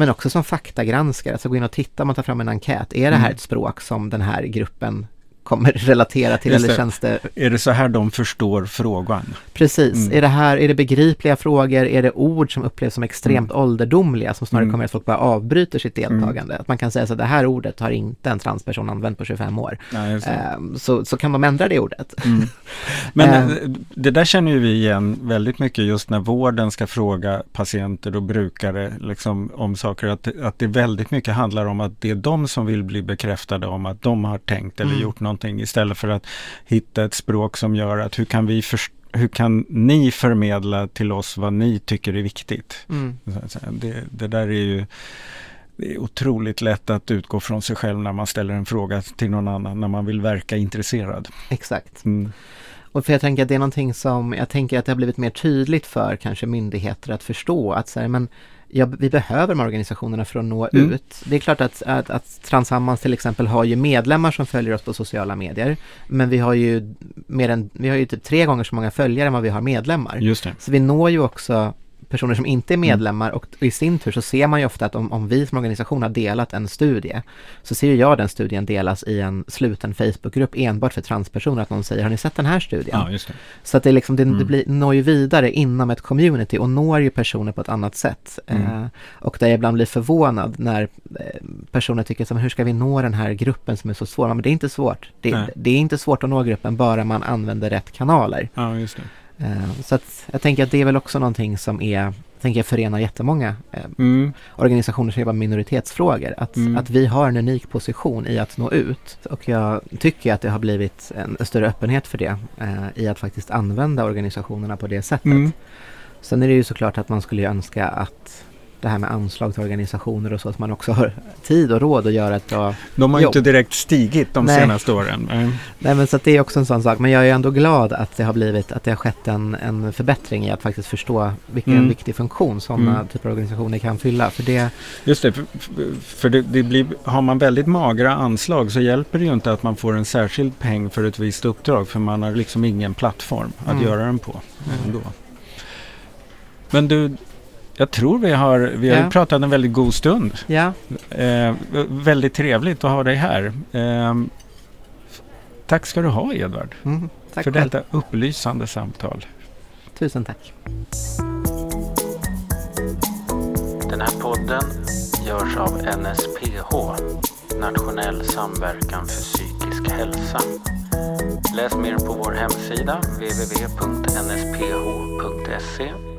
Men också som faktagranskare, alltså gå in och titta, man tar fram en enkät, är det här Mm. ett språk som den här gruppen kommer relatera till Just eller känns det Är det så här de förstår frågan? Precis. Mm. Är det här, är det begripliga frågor? Är det ord som upplevs som extremt ålderdomliga som snarare Mm. kommer att folk bara avbryter sitt deltagande? Att man kan säga så att det här ordet har inte en transperson använt på 25 år. Nej, det. Ehm, så, så kan de ändra det ordet. Mm. Men Eh. eh, det där känner ju vi igen väldigt mycket just när vården ska fråga patienter och brukare liksom, om saker. Att, att det väldigt mycket handlar om att det är de som vill bli bekräftade om att de har tänkt eller Mm. gjort någonting istället för att hitta ett språk som gör att hur kan vi först- hur kan ni förmedla till oss vad ni tycker är viktigt? Mm. Det, det där är ju det är otroligt lätt att utgå från sig själv när man ställer en fråga till någon annan, när man vill verka intresserad. Exakt. Mm. Och för jag tänker att det är någonting som, jag tänker att det har blivit mer tydligt för kanske myndigheter att förstå att så här, men ja, vi behöver de här organisationerna för att nå Mm. ut. Det är klart att, att, att Transammans till exempel har ju medlemmar som följer oss på sociala medier. Men vi har ju mer än, vi har ju typ tre gånger så många följare än vad vi har medlemmar. Just det. Så vi når ju också personer som inte är Mm. medlemmar och i sin tur så ser man ju ofta att om, om vi som organisation har delat en studie så ser ju jag den studien delas i en sluten Facebookgrupp enbart för transpersoner att någon säger har ni sett den här studien? Ja, det. Så att det, liksom, det, det Mm. blir, når ju vidare inom ett community och når ju personer på ett annat sätt. Mm. Eh, och där jag ibland blir förvånad när eh, personer tycker men hur ska vi nå den här gruppen som är så svår? Men det är inte svårt. Det, det är inte svårt att nå gruppen bara man använder rätt kanaler. Ja, just det. Eh, så att jag tänker att det är väl också någonting som är tänker jag förenar jättemånga eh, Mm. organisationer som jobbar med minoritetsfrågor. Att, Mm. att vi har en unik position i att nå ut. Och jag tycker att det har blivit en större öppenhet för det eh, i att faktiskt använda organisationerna på det sättet. Mm. Sen är det ju såklart att man skulle önska att det här med anslag till organisationer och så, att man också har tid och råd att göra ett bra... De har ju inte direkt stigit de Nej. senaste åren. Nej. Nej men så att det är också en sån sak. Men jag är ändå glad att det har blivit, att det har skett en, en förbättring i att faktiskt förstå vilken Mm. viktig funktion sådana Mm. typer av organisationer kan fylla. För det, Just det, för, för det, det blir, har man väldigt magra anslag så hjälper det ju inte att man får en särskild peng för ett visst uppdrag för man har liksom ingen plattform att Mm. göra den på. Ändå. Men du, jag tror vi har, vi har Ja. pratat en väldigt god stund. ja, Eh, väldigt trevligt att ha dig här. Eh, tack ska du ha Edvard mm, för själv. detta upplysande samtal. Tusen tack. Den här podden görs av NSPH, Nationell samverkan för psykisk hälsa. Läs mer på vår hemsida www.nsph.se